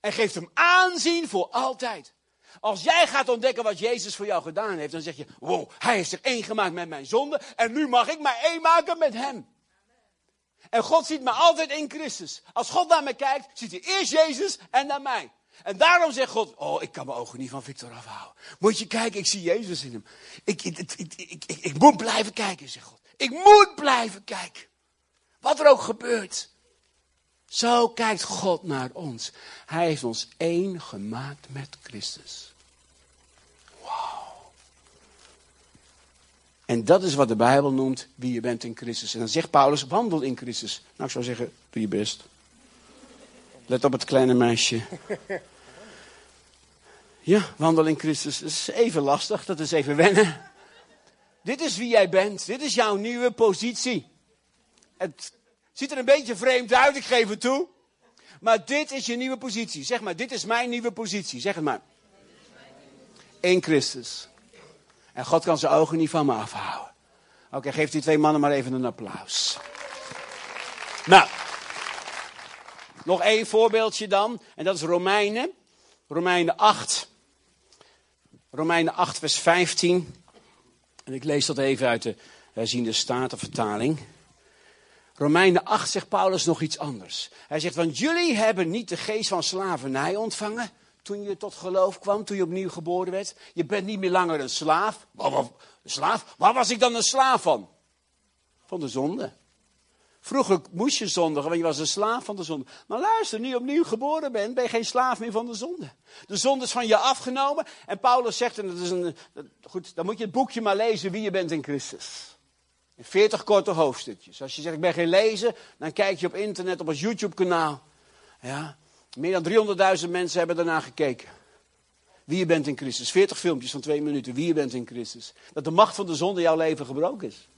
En geeft hem aanzien voor altijd. Als jij gaat ontdekken wat Jezus voor jou gedaan heeft, dan zeg je: Wow, hij heeft zich één gemaakt met mijn zonde. En nu mag ik mij één maken met hem. En God ziet me altijd in Christus. Als God naar mij kijkt, ziet hij eerst Jezus en naar mij. En daarom zegt God: Oh, ik kan mijn ogen niet van Victor afhouden. Moet je kijken, ik zie Jezus in hem. Ik, ik, ik, ik, ik moet blijven kijken, zegt God. Ik moet blijven kijken. Wat er ook gebeurt. Zo kijkt God naar ons. Hij heeft ons één gemaakt met Christus. Wauw. En dat is wat de Bijbel noemt wie je bent in Christus. En dan zegt Paulus, wandel in Christus. Nou, ik zou zeggen, doe je best. Let op het kleine meisje. Ja, wandel in Christus. Dat is even lastig, dat is even wennen. Dit is wie jij bent. Dit is jouw nieuwe positie. Het Ziet er een beetje vreemd uit, ik geef het toe. Maar dit is je nieuwe positie. Zeg maar, dit is mijn nieuwe positie. Zeg het maar. In Christus. En God kan zijn ogen niet van me afhouden. Oké, geef die twee mannen maar even een applaus. Nou, nog één voorbeeldje dan. En dat is Romeinen. Romeinen 8. Romeinen 8, vers 15. En ik lees dat even uit de Wij zien de Statenvertaling. Romeinen 8 zegt Paulus nog iets anders. Hij zegt, want jullie hebben niet de geest van slavernij ontvangen toen je tot geloof kwam, toen je opnieuw geboren werd. Je bent niet meer langer een slaaf. Een slaaf? Waar was ik dan een slaaf van? Van de zonde. Vroeger moest je zondigen, want je was een slaaf van de zonde. Maar luister, nu je opnieuw geboren bent, ben je geen slaaf meer van de zonde. De zonde is van je afgenomen. En Paulus zegt, en dat is een, goed, dan moet je het boekje maar lezen wie je bent in Christus. In 40 korte hoofdstukjes. Als je zegt, ik ben geen lezer, dan kijk je op internet, op ons YouTube-kanaal. Ja, meer dan 300.000 mensen hebben daarna gekeken. Wie je bent in Christus. 40 filmpjes van twee minuten. Wie je bent in Christus. Dat de macht van de zonde jouw leven gebroken is.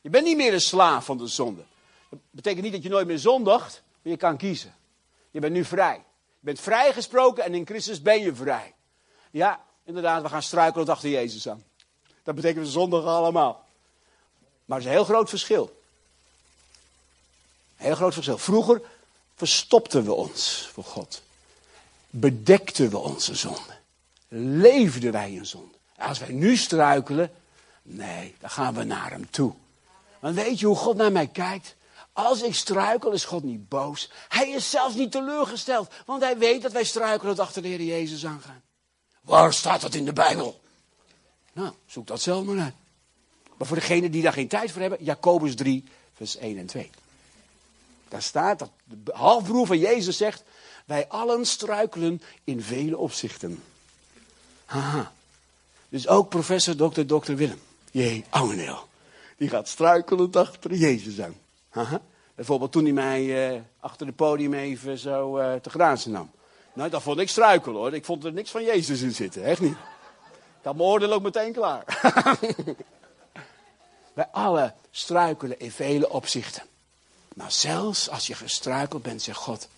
Je bent niet meer een slaaf van de zonde. Dat betekent niet dat je nooit meer zondigt, maar je kan kiezen. Je bent nu vrij. Je bent vrijgesproken en in Christus ben je vrij. Ja, inderdaad, we gaan struikelen achter Jezus aan. Dat betekent we zondigen allemaal. Maar er is een heel groot verschil. Een heel groot verschil. Vroeger verstopten we ons voor God. Bedekten we onze zonde. Leefden wij in zonde. Als wij nu struikelen, nee, dan gaan we naar hem toe. Want weet je hoe God naar mij kijkt? Als ik struikel, is God niet boos. Hij is zelfs niet teleurgesteld. Want hij weet dat wij struikelen achter de Heer Jezus aangaan. Waar staat dat in de Bijbel? Nou, zoek dat zelf maar uit. Maar voor degenen die daar geen tijd voor hebben, Jacobus 3, vers 1 en 2. Daar staat dat de halfbroer van Jezus zegt, wij allen struikelen in vele opzichten. Haha. Dus ook professor Dr. Dr. Willem. Jee, Ouweneel. Die gaat struikelend achter Jezus aan. Haha. Bijvoorbeeld toen hij mij uh, achter het podium even zo uh, te grazen nam. Nou, dat vond ik struikel hoor. Ik vond er niks van Jezus in zitten. Echt niet. Ik had mijn oordeel ook meteen klaar. Wij alle struikelen in vele opzichten. Maar zelfs als je gestruikeld bent, zegt God.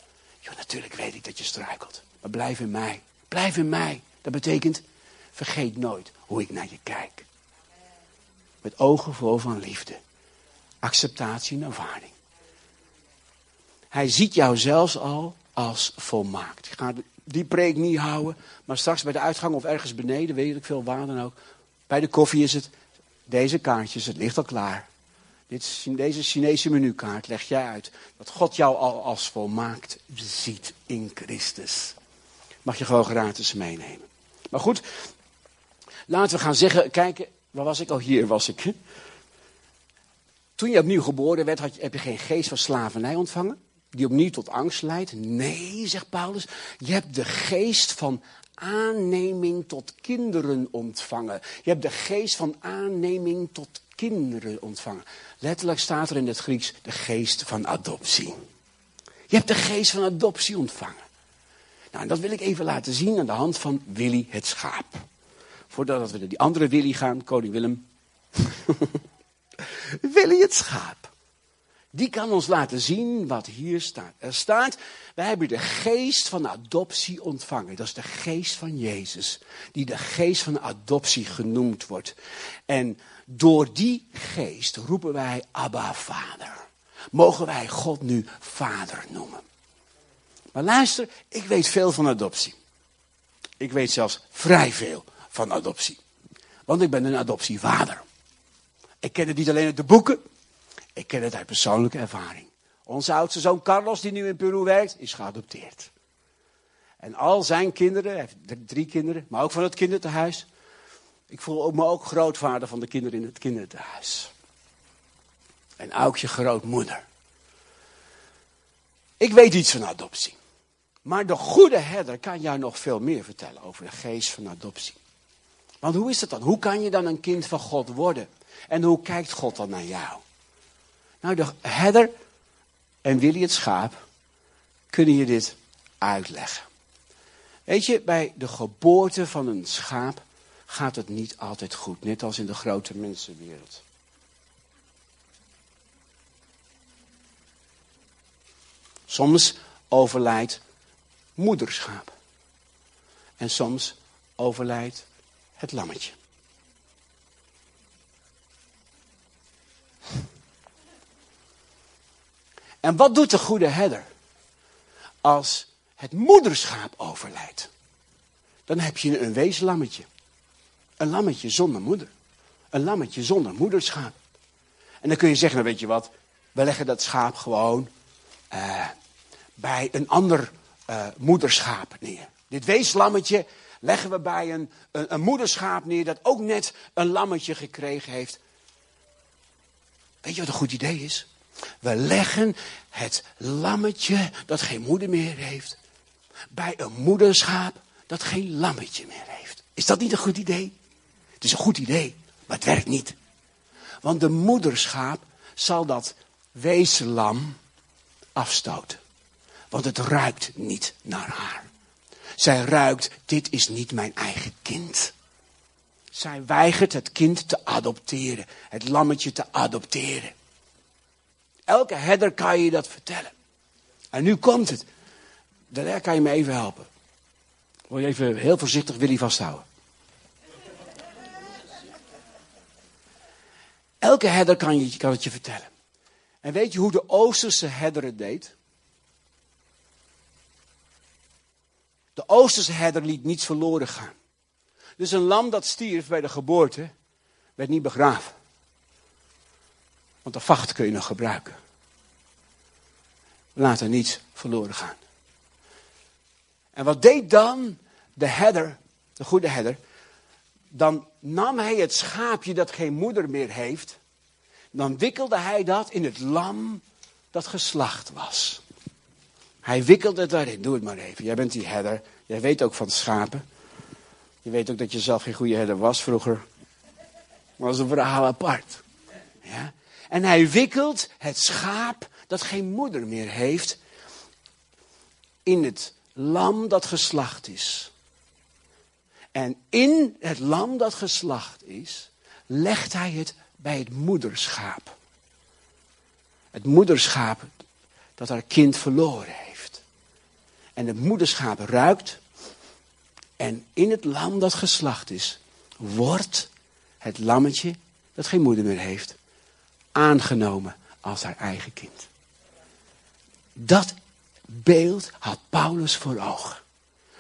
Joh, natuurlijk weet ik dat je struikelt. Maar blijf in mij. Blijf in mij. Dat betekent, vergeet nooit hoe ik naar je kijk. Met ogen vol van liefde. Acceptatie en ervaring. Hij ziet jou zelfs al als volmaakt. Ik ga die preek niet houden. Maar straks bij de uitgang of ergens beneden, weet ik veel waar dan ook. Bij de koffie is het, deze kaartjes, het ligt al klaar. Dit, deze Chinese menukaart leg jij uit. Dat God jou al als volmaakt ziet in Christus. Mag je gewoon gratis meenemen. Maar goed, laten we gaan zeggen, kijken, waar was ik? Oh, hier was ik. Toen je opnieuw geboren werd, had je, heb je geen geest van slavernij ontvangen, die opnieuw tot angst leidt. Nee, zegt Paulus, je hebt de geest van aanneming tot kinderen ontvangen. Je hebt de geest van aanneming tot kinderen ontvangen. Letterlijk staat er in het Grieks de geest van adoptie. Je hebt de geest van adoptie ontvangen. Nou, dat wil ik even laten zien aan de hand van Willy het schaap. Voordat we naar die andere Willy gaan, koning Willem. Willy het schaap. Die kan ons laten zien wat hier staat. Er staat, wij hebben de geest van adoptie ontvangen. Dat is de geest van Jezus. Die de geest van adoptie genoemd wordt. En door die geest roepen wij Abba Vader. Mogen wij God nu Vader noemen. Maar luister, ik weet veel van adoptie. Ik weet zelfs vrij veel van adoptie. Want ik ben een adoptievader. Ik ken het niet alleen uit de boeken, ik ken het uit persoonlijke ervaring. Onze oudste zoon Carlos, die nu in Peru werkt, is geadopteerd. En al zijn kinderen, hij heeft drie kinderen, maar ook van het kinderthuis, ik voel me ook grootvader van de kinderen in het kinderthuis. En Aukje grootmoeder. Ik weet iets van adoptie. Maar de goede herder kan jou nog veel meer vertellen over de geest van adoptie. Want hoe is het dan? Hoe kan je dan een kind van God worden? En hoe kijkt God dan naar jou? Nou, de herder en Willy het schaap kunnen je dit uitleggen. Weet je, bij de geboorte van een schaap gaat het niet altijd goed, net als in de grote mensenwereld. Soms overlijdt moederschaap. En soms overlijdt het lammetje. En wat doet de goede herder als het moederschaap overlijdt? Dan heb je een weeslammetje. Een lammetje zonder moeder. Een lammetje zonder moederschaap. En dan kun je zeggen, nou weet je wat, we leggen dat schaap gewoon uh, bij een ander uh, moederschaap neer. Dit weeslammetje leggen we bij een, een, een moederschaap neer dat ook net een lammetje gekregen heeft. Weet je wat een goed idee is? We leggen het lammetje dat geen moeder meer heeft bij een moederschaap dat geen lammetje meer heeft. Is dat niet een goed idee? Het is een goed idee, maar het werkt niet. Want de moederschaap zal dat wezenlam afstoten. Want het ruikt niet naar haar. Zij ruikt, dit is niet mijn eigen kind. Zij weigert het kind te adopteren, het lammetje te adopteren. Elke herder kan je dat vertellen. En nu komt het. Daar kan je me even helpen. Wil je even heel voorzichtig Willy vasthouden. Elke herder kan, je, kan het je vertellen. En weet je hoe de Oosterse herder het deed? De Oosterse herder liet niets verloren gaan. Dus een lam dat stierf bij de geboorte, werd niet begraven. Want de vacht kun je nog gebruiken. Laat er niets verloren gaan. En wat deed dan de herder, de goede herder? Dan nam hij het schaapje dat geen moeder meer heeft. Dan wikkelde hij dat in het lam dat geslacht was. Hij wikkelde het daarin. Doe het maar even. Jij bent die herder. Jij weet ook van schapen. Je weet ook dat je zelf geen goede herder was vroeger. Maar dat een verhaal apart. Ja? En hij wikkelt het schaap dat geen moeder meer heeft in het lam dat geslacht is. En in het lam dat geslacht is, legt hij het bij het moederschaap. Het moederschaap dat haar kind verloren heeft. En het moederschaap ruikt. En in het lam dat geslacht is, wordt het lammetje dat geen moeder meer heeft, aangenomen als haar eigen kind. Dat beeld had Paulus voor ogen.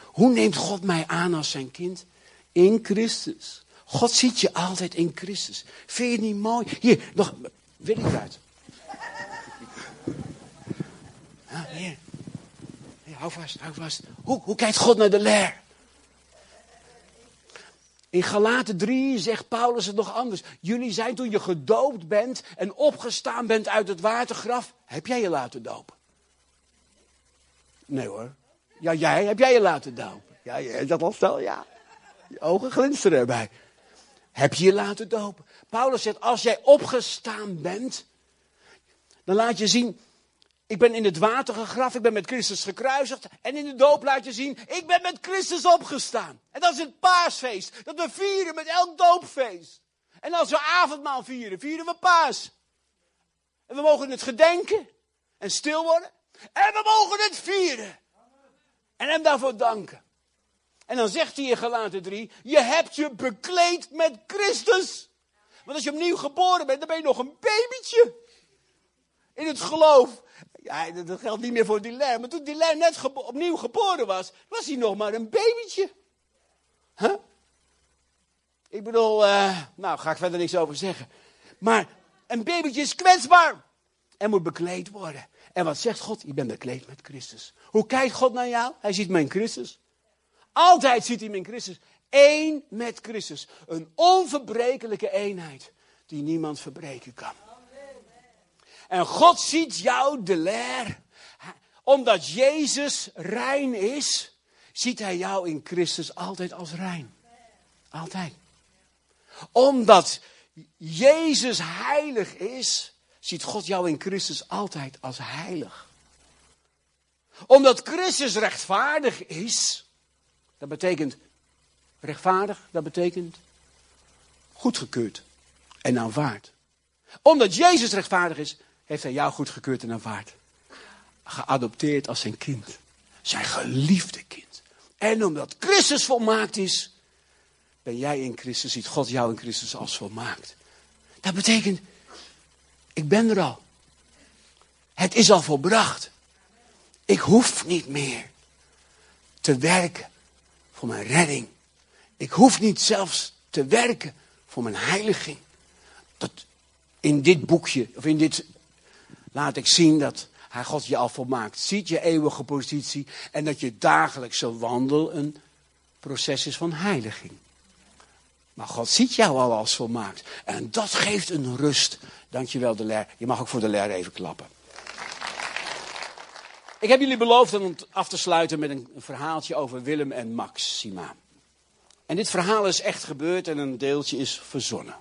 Hoe neemt God mij aan als zijn kind? In Christus. God ziet je altijd in Christus. Vind je het niet mooi? Hier, nog, wil ik uit. Hier. hier. Hou vast, hou vast. Hoe, hoe kijkt God naar de leer? In Galaten 3 zegt Paulus het nog anders. Jullie zijn toen je gedoopt bent en opgestaan bent uit het watergraf, heb jij je laten dopen? Nee hoor. Ja, jij, heb jij je laten dopen? Ja, dat was wel, ja. Je ogen glinsteren erbij. Heb je je laten dopen? Paulus zegt, als jij opgestaan bent, dan laat je zien, ik ben in het water gegraf, ik ben met Christus gekruisigd. En in de doop laat je zien, ik ben met Christus opgestaan. En dat is het paasfeest, dat we vieren met elk doopfeest. En als we avondmaal vieren, vieren we paas. En we mogen het gedenken en stil worden. En we mogen het vieren. En hem daarvoor danken. En dan zegt hij in Galaten 3, je hebt je bekleed met Christus. Want als je opnieuw geboren bent, dan ben je nog een babytje. In het geloof. Ja, dat geldt niet meer voor Dilaire. Maar toen Dilaire net opnieuw geboren was, was hij nog maar een babytje. Huh? Ik bedoel, uh, nou ga ik verder niks over zeggen. Maar een babytje is kwetsbaar. En moet bekleed worden. En wat zegt God? Je bent bekleed met Christus. Hoe kijkt God naar jou? Hij ziet me in Christus. Altijd ziet hij me in Christus. Eén met Christus. Een onverbrekelijke eenheid die niemand verbreken kan. En God ziet jou de leer. Omdat Jezus rein is, ziet hij jou in Christus altijd als rein. Altijd. Omdat Jezus heilig is, ziet God jou in Christus altijd als heilig. Omdat Christus rechtvaardig is, dat betekent rechtvaardig, dat betekent goedgekeurd en aanvaard. Omdat Jezus rechtvaardig is, heeft hij jou goedgekeurd en aanvaard. Geadopteerd als zijn kind. Zijn geliefde kind. En omdat Christus volmaakt is, ben jij in Christus, ziet God jou in Christus als volmaakt. Dat betekent, ik ben er al. Het is al volbracht. Ik hoef niet meer te werken voor mijn redding. Ik hoef niet zelfs te werken voor mijn heiliging. Dat in dit boekje, of in dit, laat ik zien dat hij God je al volmaakt ziet, je eeuwige positie. En dat je dagelijkse wandel een proces is van heiliging. Maar God ziet jou al als volmaakt. En dat geeft een rust. Dankjewel de leer. Je mag ook voor de leer even klappen. Ik heb jullie beloofd om af te sluiten met een verhaaltje over Willem en Maxima. En dit verhaal is echt gebeurd en een deeltje is verzonnen.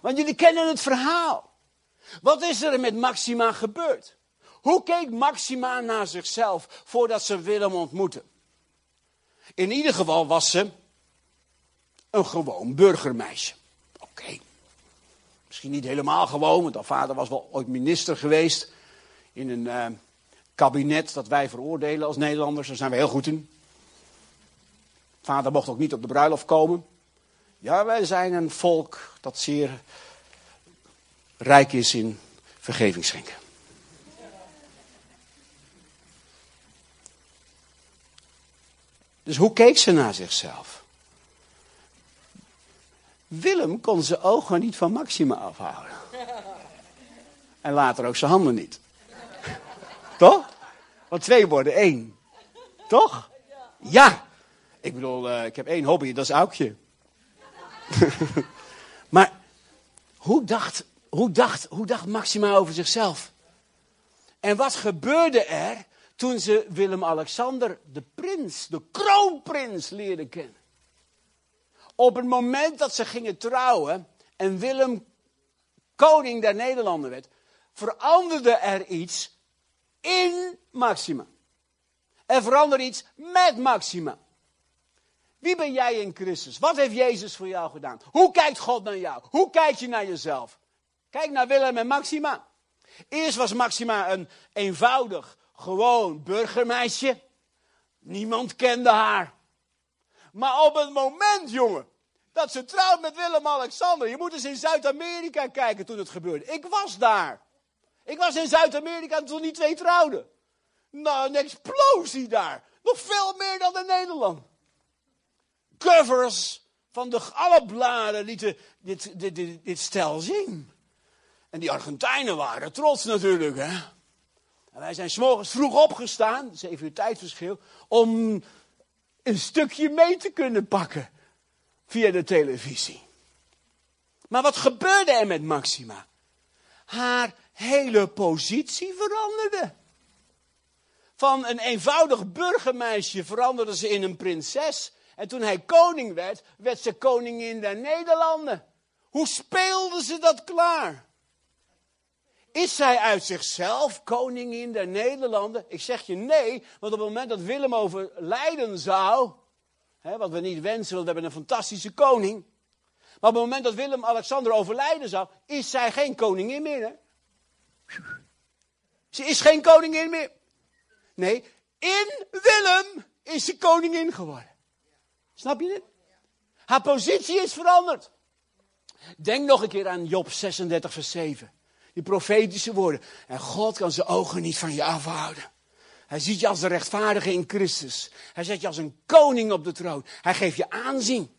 Want jullie kennen het verhaal. Wat is er met Maxima gebeurd? Hoe keek Maxima naar zichzelf voordat ze Willem ontmoette? In ieder geval was ze een gewoon burgermeisje. Oké. Misschien niet helemaal gewoon, want haar vader was wel ooit minister geweest in een uh, kabinet dat wij veroordelen als Nederlanders. Daar zijn we heel goed in. Vader mocht ook niet op de bruiloft komen. Ja, wij zijn een volk dat zeer rijk is in vergeving schenken. Dus hoe keek ze naar zichzelf? Willem kon zijn ogen niet van Maxima afhouden. En later ook zijn handen niet. Toch? Want twee worden één. Toch? Ja. Ik bedoel, uh, ik heb één hobby, dat is Aukje. maar hoe dacht, hoe, dacht, hoe dacht Maxima over zichzelf? En wat gebeurde er toen ze Willem-Alexander, de prins, de kroonprins, leerde kennen? Op het moment dat ze gingen trouwen en Willem koning der Nederlanden werd, veranderde er iets in Maxima. Er veranderde iets met Maxima. Wie ben jij in Christus? Wat heeft Jezus voor jou gedaan? Hoe kijkt God naar jou? Hoe kijk je naar jezelf? Kijk naar Willem en Maxima. Eerst was Maxima een eenvoudig, gewoon burgermeisje. Niemand kende haar. Maar op het moment, jongen, dat ze trouwt met Willem-Alexander. Je moet eens in Zuid-Amerika kijken toen het gebeurde. Ik was daar. Ik was in Zuid-Amerika toen die twee trouwden. Nou, een explosie daar. Nog veel meer dan in Nederland. Covers van de, alle bladen lieten dit, dit, dit, dit stel zien. En die Argentijnen waren trots natuurlijk. Hè? En wij zijn s'morgens vroeg opgestaan, zeven uur tijdverschil, om een stukje mee te kunnen pakken via de televisie. Maar wat gebeurde er met Maxima? Haar hele positie veranderde. Van een eenvoudig burgermeisje veranderde ze in een prinses. En toen hij koning werd, werd ze koningin der Nederlanden. Hoe speelde ze dat klaar? Is zij uit zichzelf koningin der Nederlanden? Ik zeg je nee, want op het moment dat Willem overlijden zou, hè, wat we niet wensen, want we hebben een fantastische koning. Maar op het moment dat Willem-Alexander overlijden zou, is zij geen koningin meer. Hè? Ze is geen koningin meer. Nee, in Willem is ze koningin geworden. Snap je dit? Haar positie is veranderd. Denk nog een keer aan Job 36, vers 7. Die profetische woorden. En God kan zijn ogen niet van je afhouden. Hij ziet je als de rechtvaardige in Christus. Hij zet je als een koning op de troon. Hij geeft je aanzien.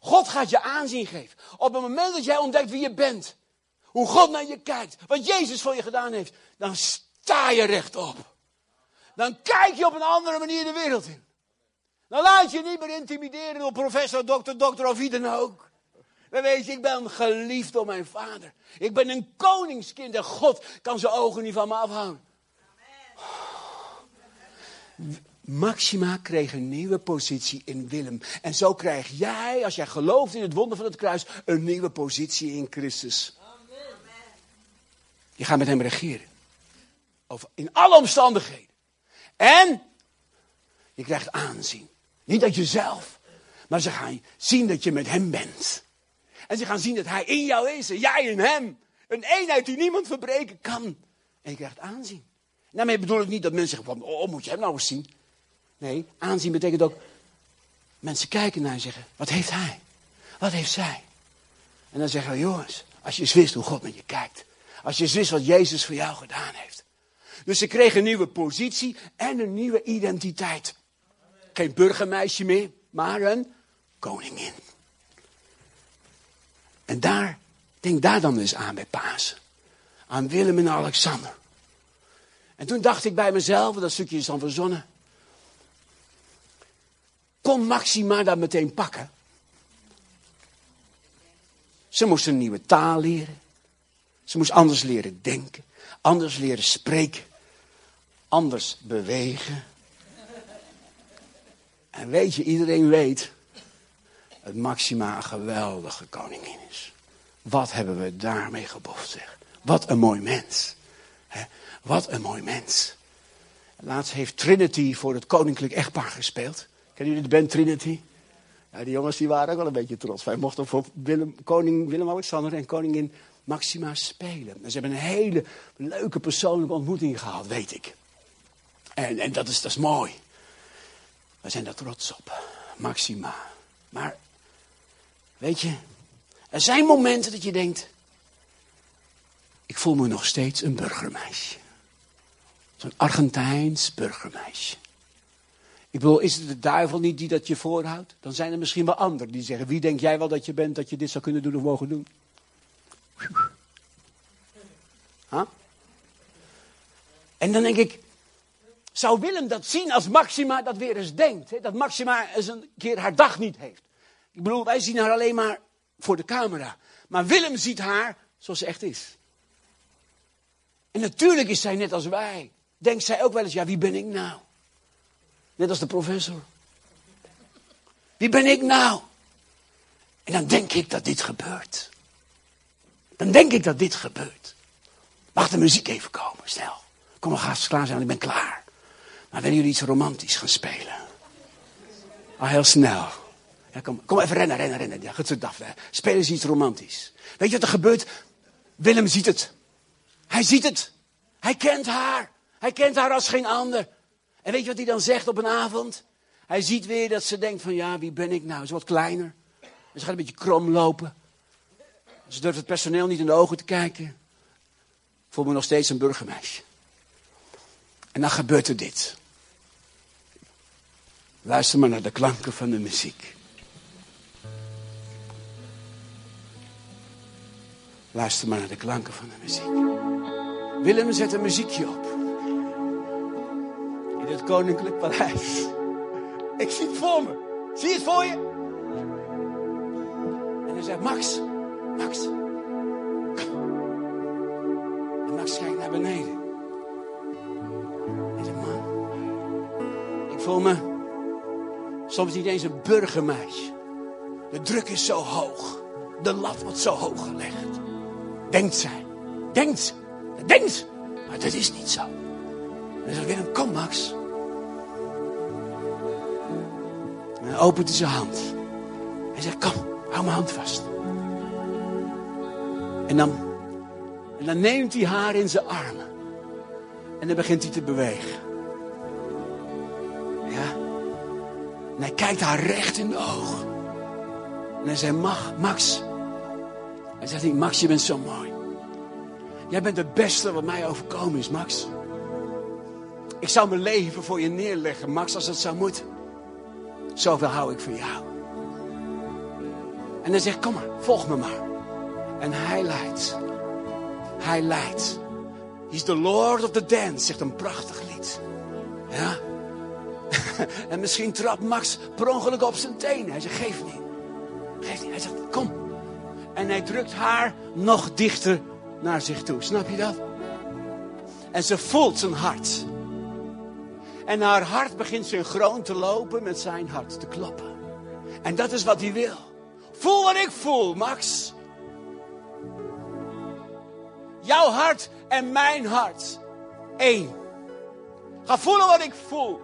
God gaat je aanzien geven. Op het moment dat jij ontdekt wie je bent. Hoe God naar je kijkt. Wat Jezus voor je gedaan heeft. Dan sta je rechtop. Dan kijk je op een andere manier de wereld in. Dan laat je niet meer intimideren door professor, dokter, dokter of wie dan ook. Dan weet je, ik ben geliefd door mijn vader. Ik ben een koningskind en God kan zijn ogen niet van me afhouden. Maxima kreeg een nieuwe positie in Willem. En zo krijg jij, als jij gelooft in het wonder van het kruis, een nieuwe positie in Christus. Je gaat met hem regeren. Over, in alle omstandigheden. En je krijgt aanzien. Niet uit jezelf, maar ze gaan zien dat je met hem bent. En ze gaan zien dat hij in jou is en jij in hem. Een eenheid die niemand verbreken kan. En je krijgt aanzien. Daarmee bedoel ik niet dat mensen zeggen van, oh, moet je hem nou eens zien? Nee, aanzien betekent ook, mensen kijken naar en zeggen, wat heeft hij? Wat heeft zij? En dan zeggen we, jongens, als je eens wist hoe God met je kijkt. Als je eens wist wat Jezus voor jou gedaan heeft. Dus ze kregen een nieuwe positie en een nieuwe identiteit. Geen burgermeisje meer, maar een koningin. En daar, denk daar dan eens aan bij Pasen. Aan Willem en Alexander. En toen dacht ik bij mezelf, dat stukje is dan verzonnen. Kon Maxima dat meteen pakken? Ze moest een nieuwe taal leren. Ze moest anders leren denken, anders leren spreken, anders bewegen. En weet je, iedereen weet dat Maxima een geweldige koningin is. Wat hebben we daarmee geboft, zeg. Wat een mooi mens. Wat een mooi mens. Laatst heeft Trinity voor het koninklijk echtpaar gespeeld. Kennen jullie de band Trinity? Ja, die jongens die waren ook wel een beetje trots. Wij mochten voor Willem, koning Willem-Alexander en koningin Maxima spelen. En ze hebben een hele leuke persoonlijke ontmoeting gehad, weet ik. En, en dat, is, dat is mooi. We zijn daar trots op. Maxima. Maar, weet je, er zijn momenten dat je denkt, ik voel me nog steeds een burgermeisje. Zo'n Argentijns burgermeisje. Ik bedoel, is het de duivel niet die dat je voorhoudt? Dan zijn er misschien wel anderen die zeggen: Wie denk jij wel dat je bent dat je dit zou kunnen doen of mogen doen? En dan denk ik: Zou Willem dat zien als Maxima dat weer eens denkt? Hè? Dat Maxima eens een keer haar dag niet heeft. Ik bedoel, wij zien haar alleen maar voor de camera. Maar Willem ziet haar zoals ze echt is. En natuurlijk is zij net als wij. Denkt zij ook wel eens: Ja, wie ben ik nou? Net als de professor. Wie ben ik nou? En dan denk ik dat dit gebeurt. Dan denk ik dat dit gebeurt. Wacht de muziek even komen, snel. Kom, we gaan klaar zijn, ik ben klaar. Maar willen jullie iets romantisch gaan spelen? Al heel snel. Kom, kom even rennen, rennen, rennen. Ja, goed zo, Daphne. Spelen ze iets romantisch. Weet je wat er gebeurt? Willem ziet het. Hij ziet het. Hij kent haar. Hij kent haar als geen ander. En weet je wat hij dan zegt op een avond? Hij ziet weer dat ze denkt van ja, wie ben ik nou? Ze wat kleiner. ze gaat een beetje krom lopen. Ze durft het personeel niet in de ogen te kijken. Ik voel me nog steeds een burgermeisje. En dan gebeurt er dit. Luister maar naar de klanken van de muziek. Luister maar naar de klanken van de muziek. Willem zet een muziekje op in het koninklijk paleis. Ik zie het voor me. Zie je het voor je? En hij zegt, Max, Max. En Max kijkt naar beneden. En zegt, man, ik voel me soms niet eens een burgermeisje. De druk is zo hoog. De lat wordt zo hoog gelegd. Denkt zij. Denkt. Denkt. Maar dat is niet zo. Hij zegt, Willem, kom Max. En hij opent zijn hand. Hij zegt, kom, hou mijn hand vast. En dan, en dan neemt hij haar in zijn armen. En dan begint hij te bewegen. Ja. En hij kijkt haar recht in de ogen. En hij zegt, Max. Hij zegt niet, Max, je bent zo mooi. Jij bent het beste wat mij overkomen is, Max. Ik zou mijn leven voor je neerleggen, Max, als het zou moeten. Zoveel hou ik van jou. En hij zegt, kom maar, volg me maar. En hij leidt. Hij leidt. He's the Lord of the Dance, zegt een prachtig lied. Ja. en misschien trapt Max per ongeluk op zijn tenen. Hij zegt, geef niet. Geef niet. Hij zegt, kom. En hij drukt haar nog dichter naar zich toe. Snap je dat? En ze voelt zijn hart. En haar hart begint synchroon te lopen met zijn hart, te kloppen. En dat is wat hij wil. Voel wat ik voel, Max. Jouw hart en mijn hart. Eén. Ga voelen wat ik voel.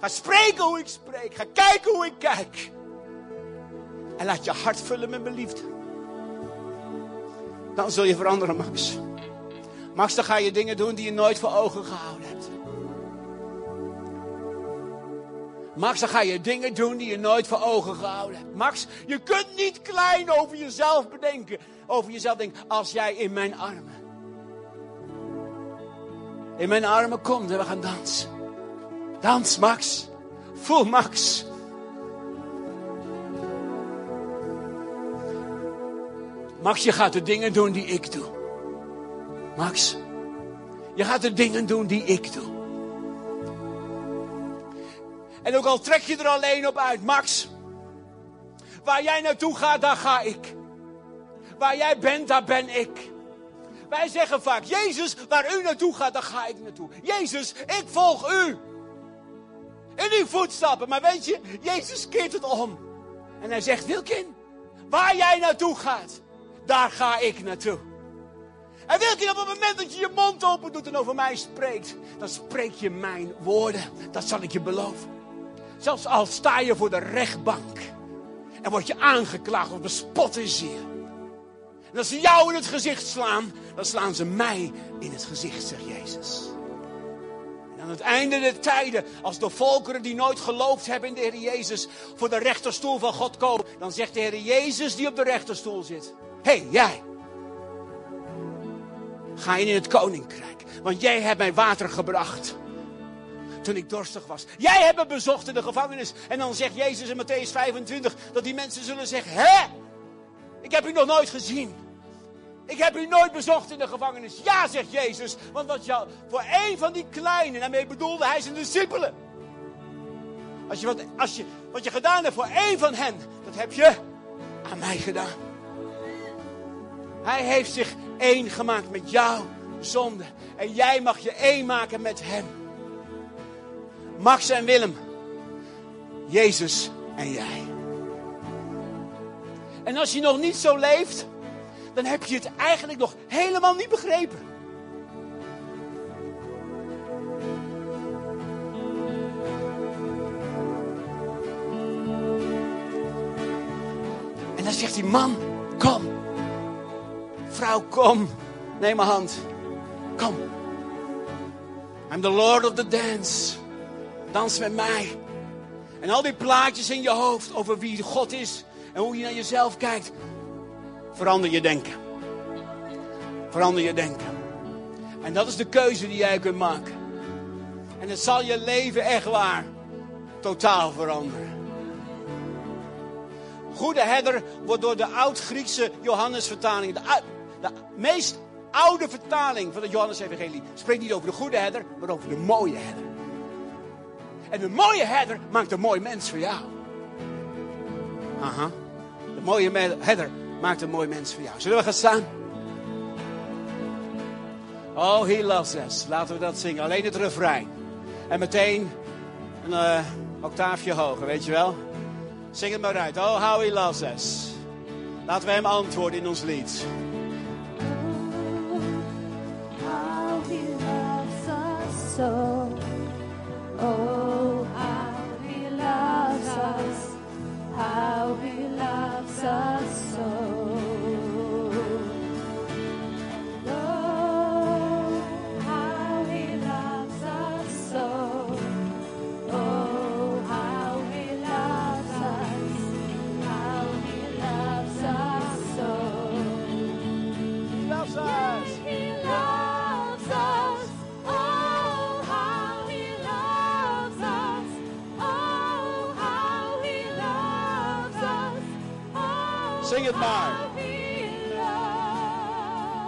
Ga spreken hoe ik spreek. Ga kijken hoe ik kijk. En laat je hart vullen met mijn liefde. Dan zul je veranderen, Max. Max, dan ga je dingen doen die je nooit voor ogen gehouden hebt. Max, dan ga je dingen doen die je nooit voor ogen gehouden hebt. Max, je kunt niet klein over jezelf bedenken. Over jezelf denken, als jij in mijn armen. In mijn armen komt en we gaan dansen. Dans, Max. Voel, Max. Max, je gaat de dingen doen die ik doe. Max, je gaat de dingen doen die ik doe. En ook al trek je er alleen op uit, Max. Waar jij naartoe gaat, daar ga ik. Waar jij bent, daar ben ik. Wij zeggen vaak, Jezus, waar u naartoe gaat, daar ga ik naartoe. Jezus, ik volg u. In uw voetstappen. Maar weet je, Jezus keert het om. En hij zegt, Wilkin, waar jij naartoe gaat, daar ga ik naartoe. En Wilkin, op het moment dat je je mond open doet en over mij spreekt, dan spreek je mijn woorden. Dat zal ik je beloven. Zelfs al sta je voor de rechtbank en word je aangeklaagd of bespot is hier. En als ze jou in het gezicht slaan, dan slaan ze mij in het gezicht, zegt Jezus. En aan het einde der tijden, als de volkeren die nooit geloofd hebben in de Heer Jezus voor de rechterstoel van God komen, dan zegt de Heer Jezus die op de rechterstoel zit: hey, jij. Ga in het koninkrijk, want jij hebt mij water gebracht toen ik dorstig was. Jij hebt me bezocht in de gevangenis. En dan zegt Jezus in Matthäus 25 dat die mensen zullen zeggen: Hè? Ik heb u nog nooit gezien. Ik heb u nooit bezocht in de gevangenis. Ja, zegt Jezus. Want wat jou, voor één van die kleinen, daarmee bedoelde hij zijn discipelen. Als je wat, als je, wat je gedaan hebt voor één van hen, dat heb je aan mij gedaan. Hij heeft zich één gemaakt met jouw zonde. En jij mag je één maken met hem. Max en Willem. Jezus en jij. En als je nog niet zo leeft, dan heb je het eigenlijk nog helemaal niet begrepen. En dan zegt die man, kom. Vrouw, kom. Neem mijn hand. Kom. I'm the Lord of the dance. Dans met mij. En al die plaatjes in je hoofd over wie God is en hoe je naar jezelf kijkt. Verander je denken. Verander je denken. En dat is de keuze die jij kunt maken. En het zal je leven echt waar totaal veranderen. Goede herder wordt door de oud-Griekse Johannesvertaling, de, de meest oude vertaling van het Johannes-evangelie, spreekt niet over de goede herder, maar over de mooie herder. En de mooie herder maakt een mooi mens voor jou. Aha. De mooie herder maakt een mooi mens voor jou. Zullen we gaan staan? Oh, he loves us. Laten we dat zingen. Alleen het refrein. En meteen een uh, octaafje hoger, weet je wel? Zing het maar uit. Oh, how he loves us. Laten we hem antwoorden in ons lied. Us. How he loves us so.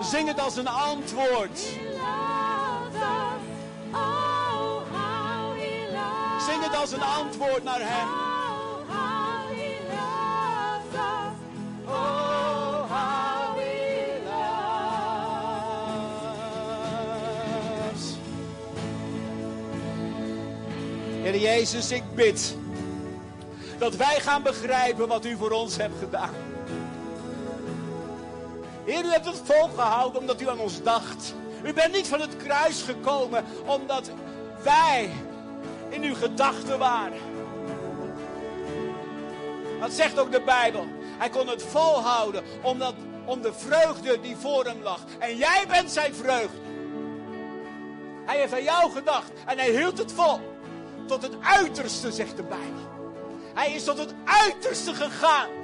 Zing het als een antwoord. Zing het als een antwoord naar hem. Heer Jezus, ik bid dat wij gaan begrijpen wat u voor ons hebt gedaan. Heer, u hebt het volgehouden omdat u aan ons dacht. U bent niet van het kruis gekomen omdat wij in uw gedachten waren. Dat zegt ook de Bijbel. Hij kon het volhouden omdat, om de vreugde die voor hem lag. En jij bent zijn vreugde. Hij heeft aan jou gedacht en hij hield het vol. Tot het uiterste, zegt de Bijbel. Hij is tot het uiterste gegaan.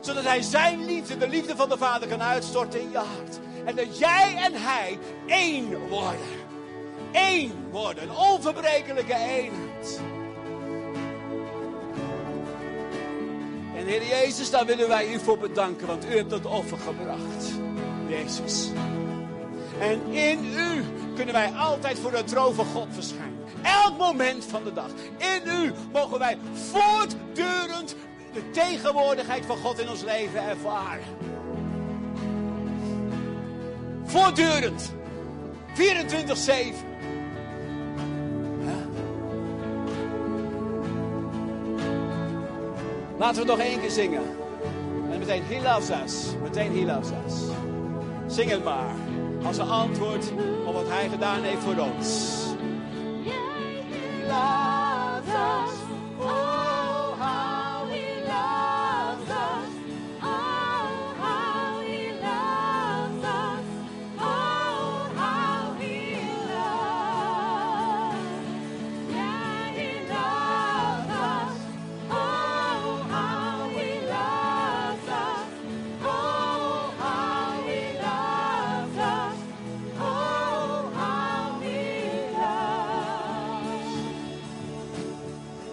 Zodat hij zijn liefde, de liefde van de Vader, kan uitstorten in je hart. En dat jij en hij één worden. Eén worden. Een onverbrekelijke eenheid. En Heer Jezus, daar willen wij u voor bedanken, want u hebt dat offer gebracht. Jezus. En in u kunnen wij altijd voor de troon God verschijnen. Elk moment van de dag. In u mogen wij voortdurend de tegenwoordigheid van God in ons leven ervaren. Voortdurend. 24-7. Ja. Laten we nog één keer zingen. En meteen, he loves us. Meteen, he loves us. Zing het maar. Als een antwoord op wat hij gedaan heeft voor ons. He loves us.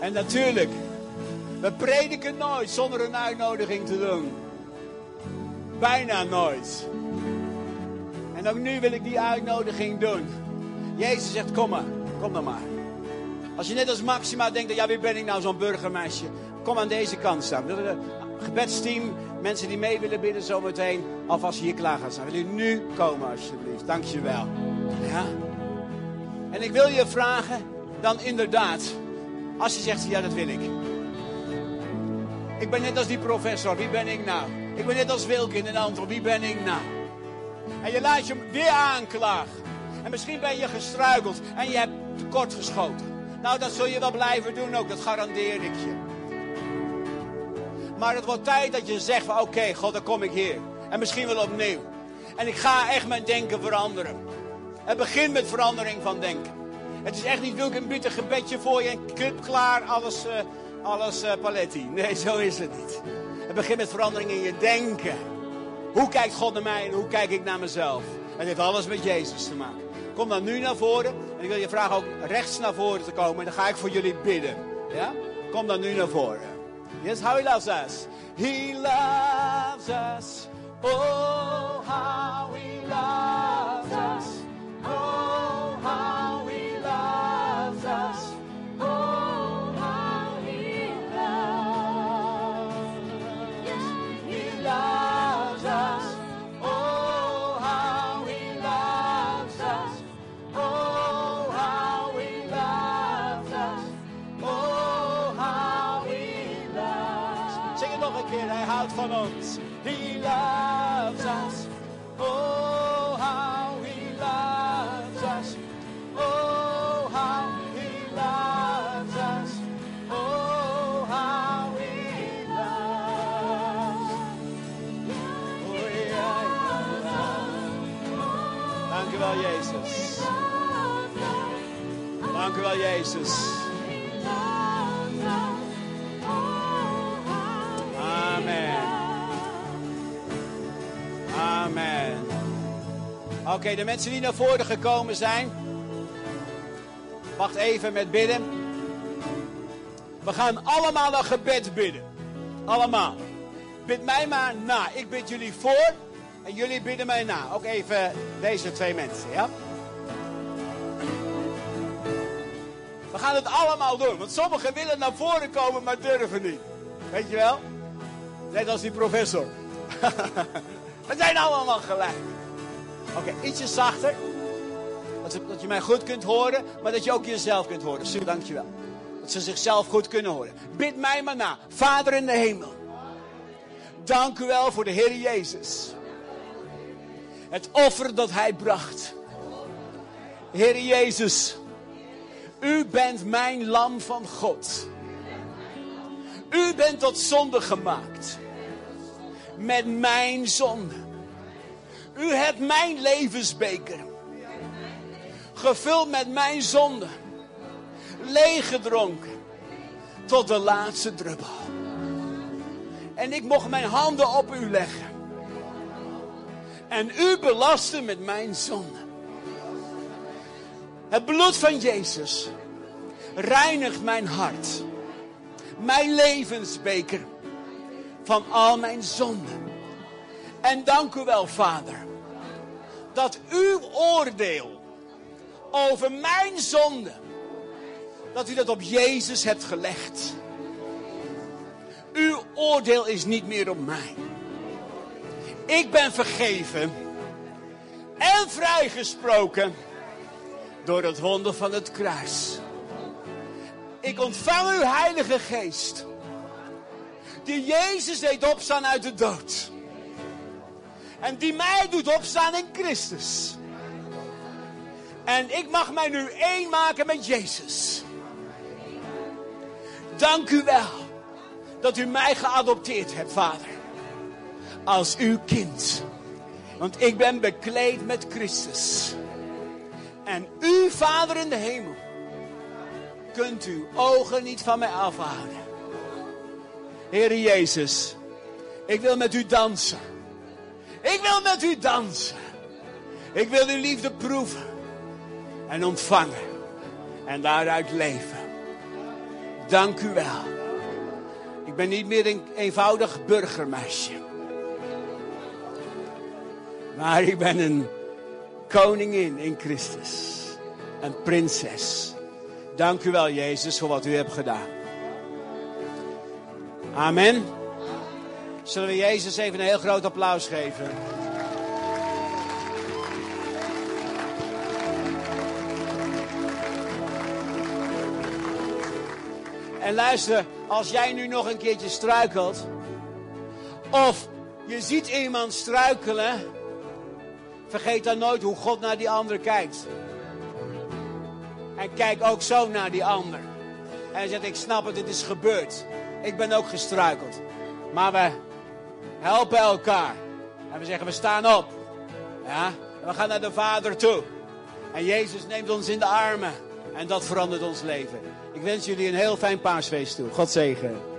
En natuurlijk, we prediken nooit zonder een uitnodiging te doen. Bijna nooit. En ook nu wil ik die uitnodiging doen. Jezus zegt, kom maar, kom dan maar. Als je net als Maxima denkt, ja wie ben ik nou zo'n burgermeisje? Kom aan deze kant staan. Wil je- Gebedsteam, mensen die mee willen bidden zometeen, alvast hier klaar gaan staan. Wil u nu komen alsjeblieft, dank je wel. Ja? En ik wil je vragen, dan inderdaad, als je zegt, ja dat wil ik. Ik ben net als die professor, wie ben ik nou? Ik ben net als Wilkin en Anton, wie ben ik nou? En je laat je weer aanklagen. En misschien ben je gestruikeld en je hebt tekort geschoten. Nou, dat zul je wel blijven doen ook, dat garandeer ik je. Maar het wordt tijd dat je zegt van oké, God, dan kom ik hier. En misschien wel opnieuw. En ik ga echt mijn denken veranderen. Het begint met verandering van denken. Het is echt niet, wil een bitter gebedje voor je en klip klaar, alles, eh, alles eh, paletti. Nee, zo is het niet. Het begint met verandering in je denken. Hoe kijkt God naar mij en hoe kijk ik naar mezelf? Het heeft alles met Jezus te maken. Kom dan nu naar voren. En ik wil je vragen ook rechts naar voren te komen. En dan ga ik voor jullie bidden. Ja? Kom dan nu naar voren. Yes, how he loves us. He loves us. Oh, how he loves us. Oh, wel, Jezus. Dank u wel, Jezus. Amen. Amen. Oké, de mensen die naar voren gekomen zijn. Wacht even met bidden. We gaan allemaal een gebed bidden. Allemaal. Bid mij maar na. Ik bid jullie voor en jullie bidden mij na. Ook even deze twee mensen, ja? We gaan het allemaal doen, want sommigen willen naar voren komen, maar durven niet. Weet je wel? Net als die professor. We zijn allemaal gelijk. Oké, ietsje zachter. Dat, je mij goed kunt horen, maar dat je ook jezelf kunt horen. Super, dankjewel. Dat ze zichzelf goed kunnen horen. Bid mij maar na. Vader in de hemel. Dank u wel voor de Heer Jezus. Het offer dat Hij bracht. Heer Jezus. U bent mijn lam van God. U bent tot zonde gemaakt. Met mijn zonde. U hebt mijn levensbeker. Gevuld met mijn zonde. Leeggedronken. Tot de laatste druppel. En ik mocht mijn handen op u leggen. En u belasten met mijn zonde. Het bloed van Jezus reinigt mijn hart. Mijn levensbeker. van al mijn zonden. En dank u wel, Vader, dat uw oordeel over mijn zonde, dat u dat op Jezus hebt gelegd. Uw oordeel is niet meer op mij. Ik ben vergeven en vrijgesproken door het wonder van het kruis. Ik ontvang uw Heilige Geest, die Jezus deed opstaan uit de dood. En die mij doet opstaan in Christus. En ik mag mij nu één maken met Jezus. Dank u wel dat u mij geadopteerd hebt, Vader. Als uw kind. Want ik ben bekleed met Christus. En u, Vader in de hemel, kunt uw ogen niet van mij afhouden. Heere Jezus, ik wil met u dansen. Ik wil met u dansen. Ik wil uw liefde proeven en ontvangen en daaruit leven. Dank u wel. Ik ben niet meer een eenvoudig burgermeisje. Maar ik ben een koningin in Christus. Een prinses. Dank u wel, Jezus, voor wat u hebt gedaan. Amen. Zullen we Jezus even een heel groot applaus geven? En luister, als jij nu nog een keertje struikelt, of je ziet iemand struikelen, vergeet dan nooit hoe God naar die ander kijkt. En kijk ook zo naar die ander. En zegt, ik snap het, dit is gebeurd. Ik ben ook gestruikeld. Maar we helpen elkaar. En we zeggen, we staan op. Ja? En we gaan naar de Vader toe. En Jezus neemt ons in de armen. En dat verandert ons leven. Ik wens jullie een heel fijn paasfeest toe. God zegen.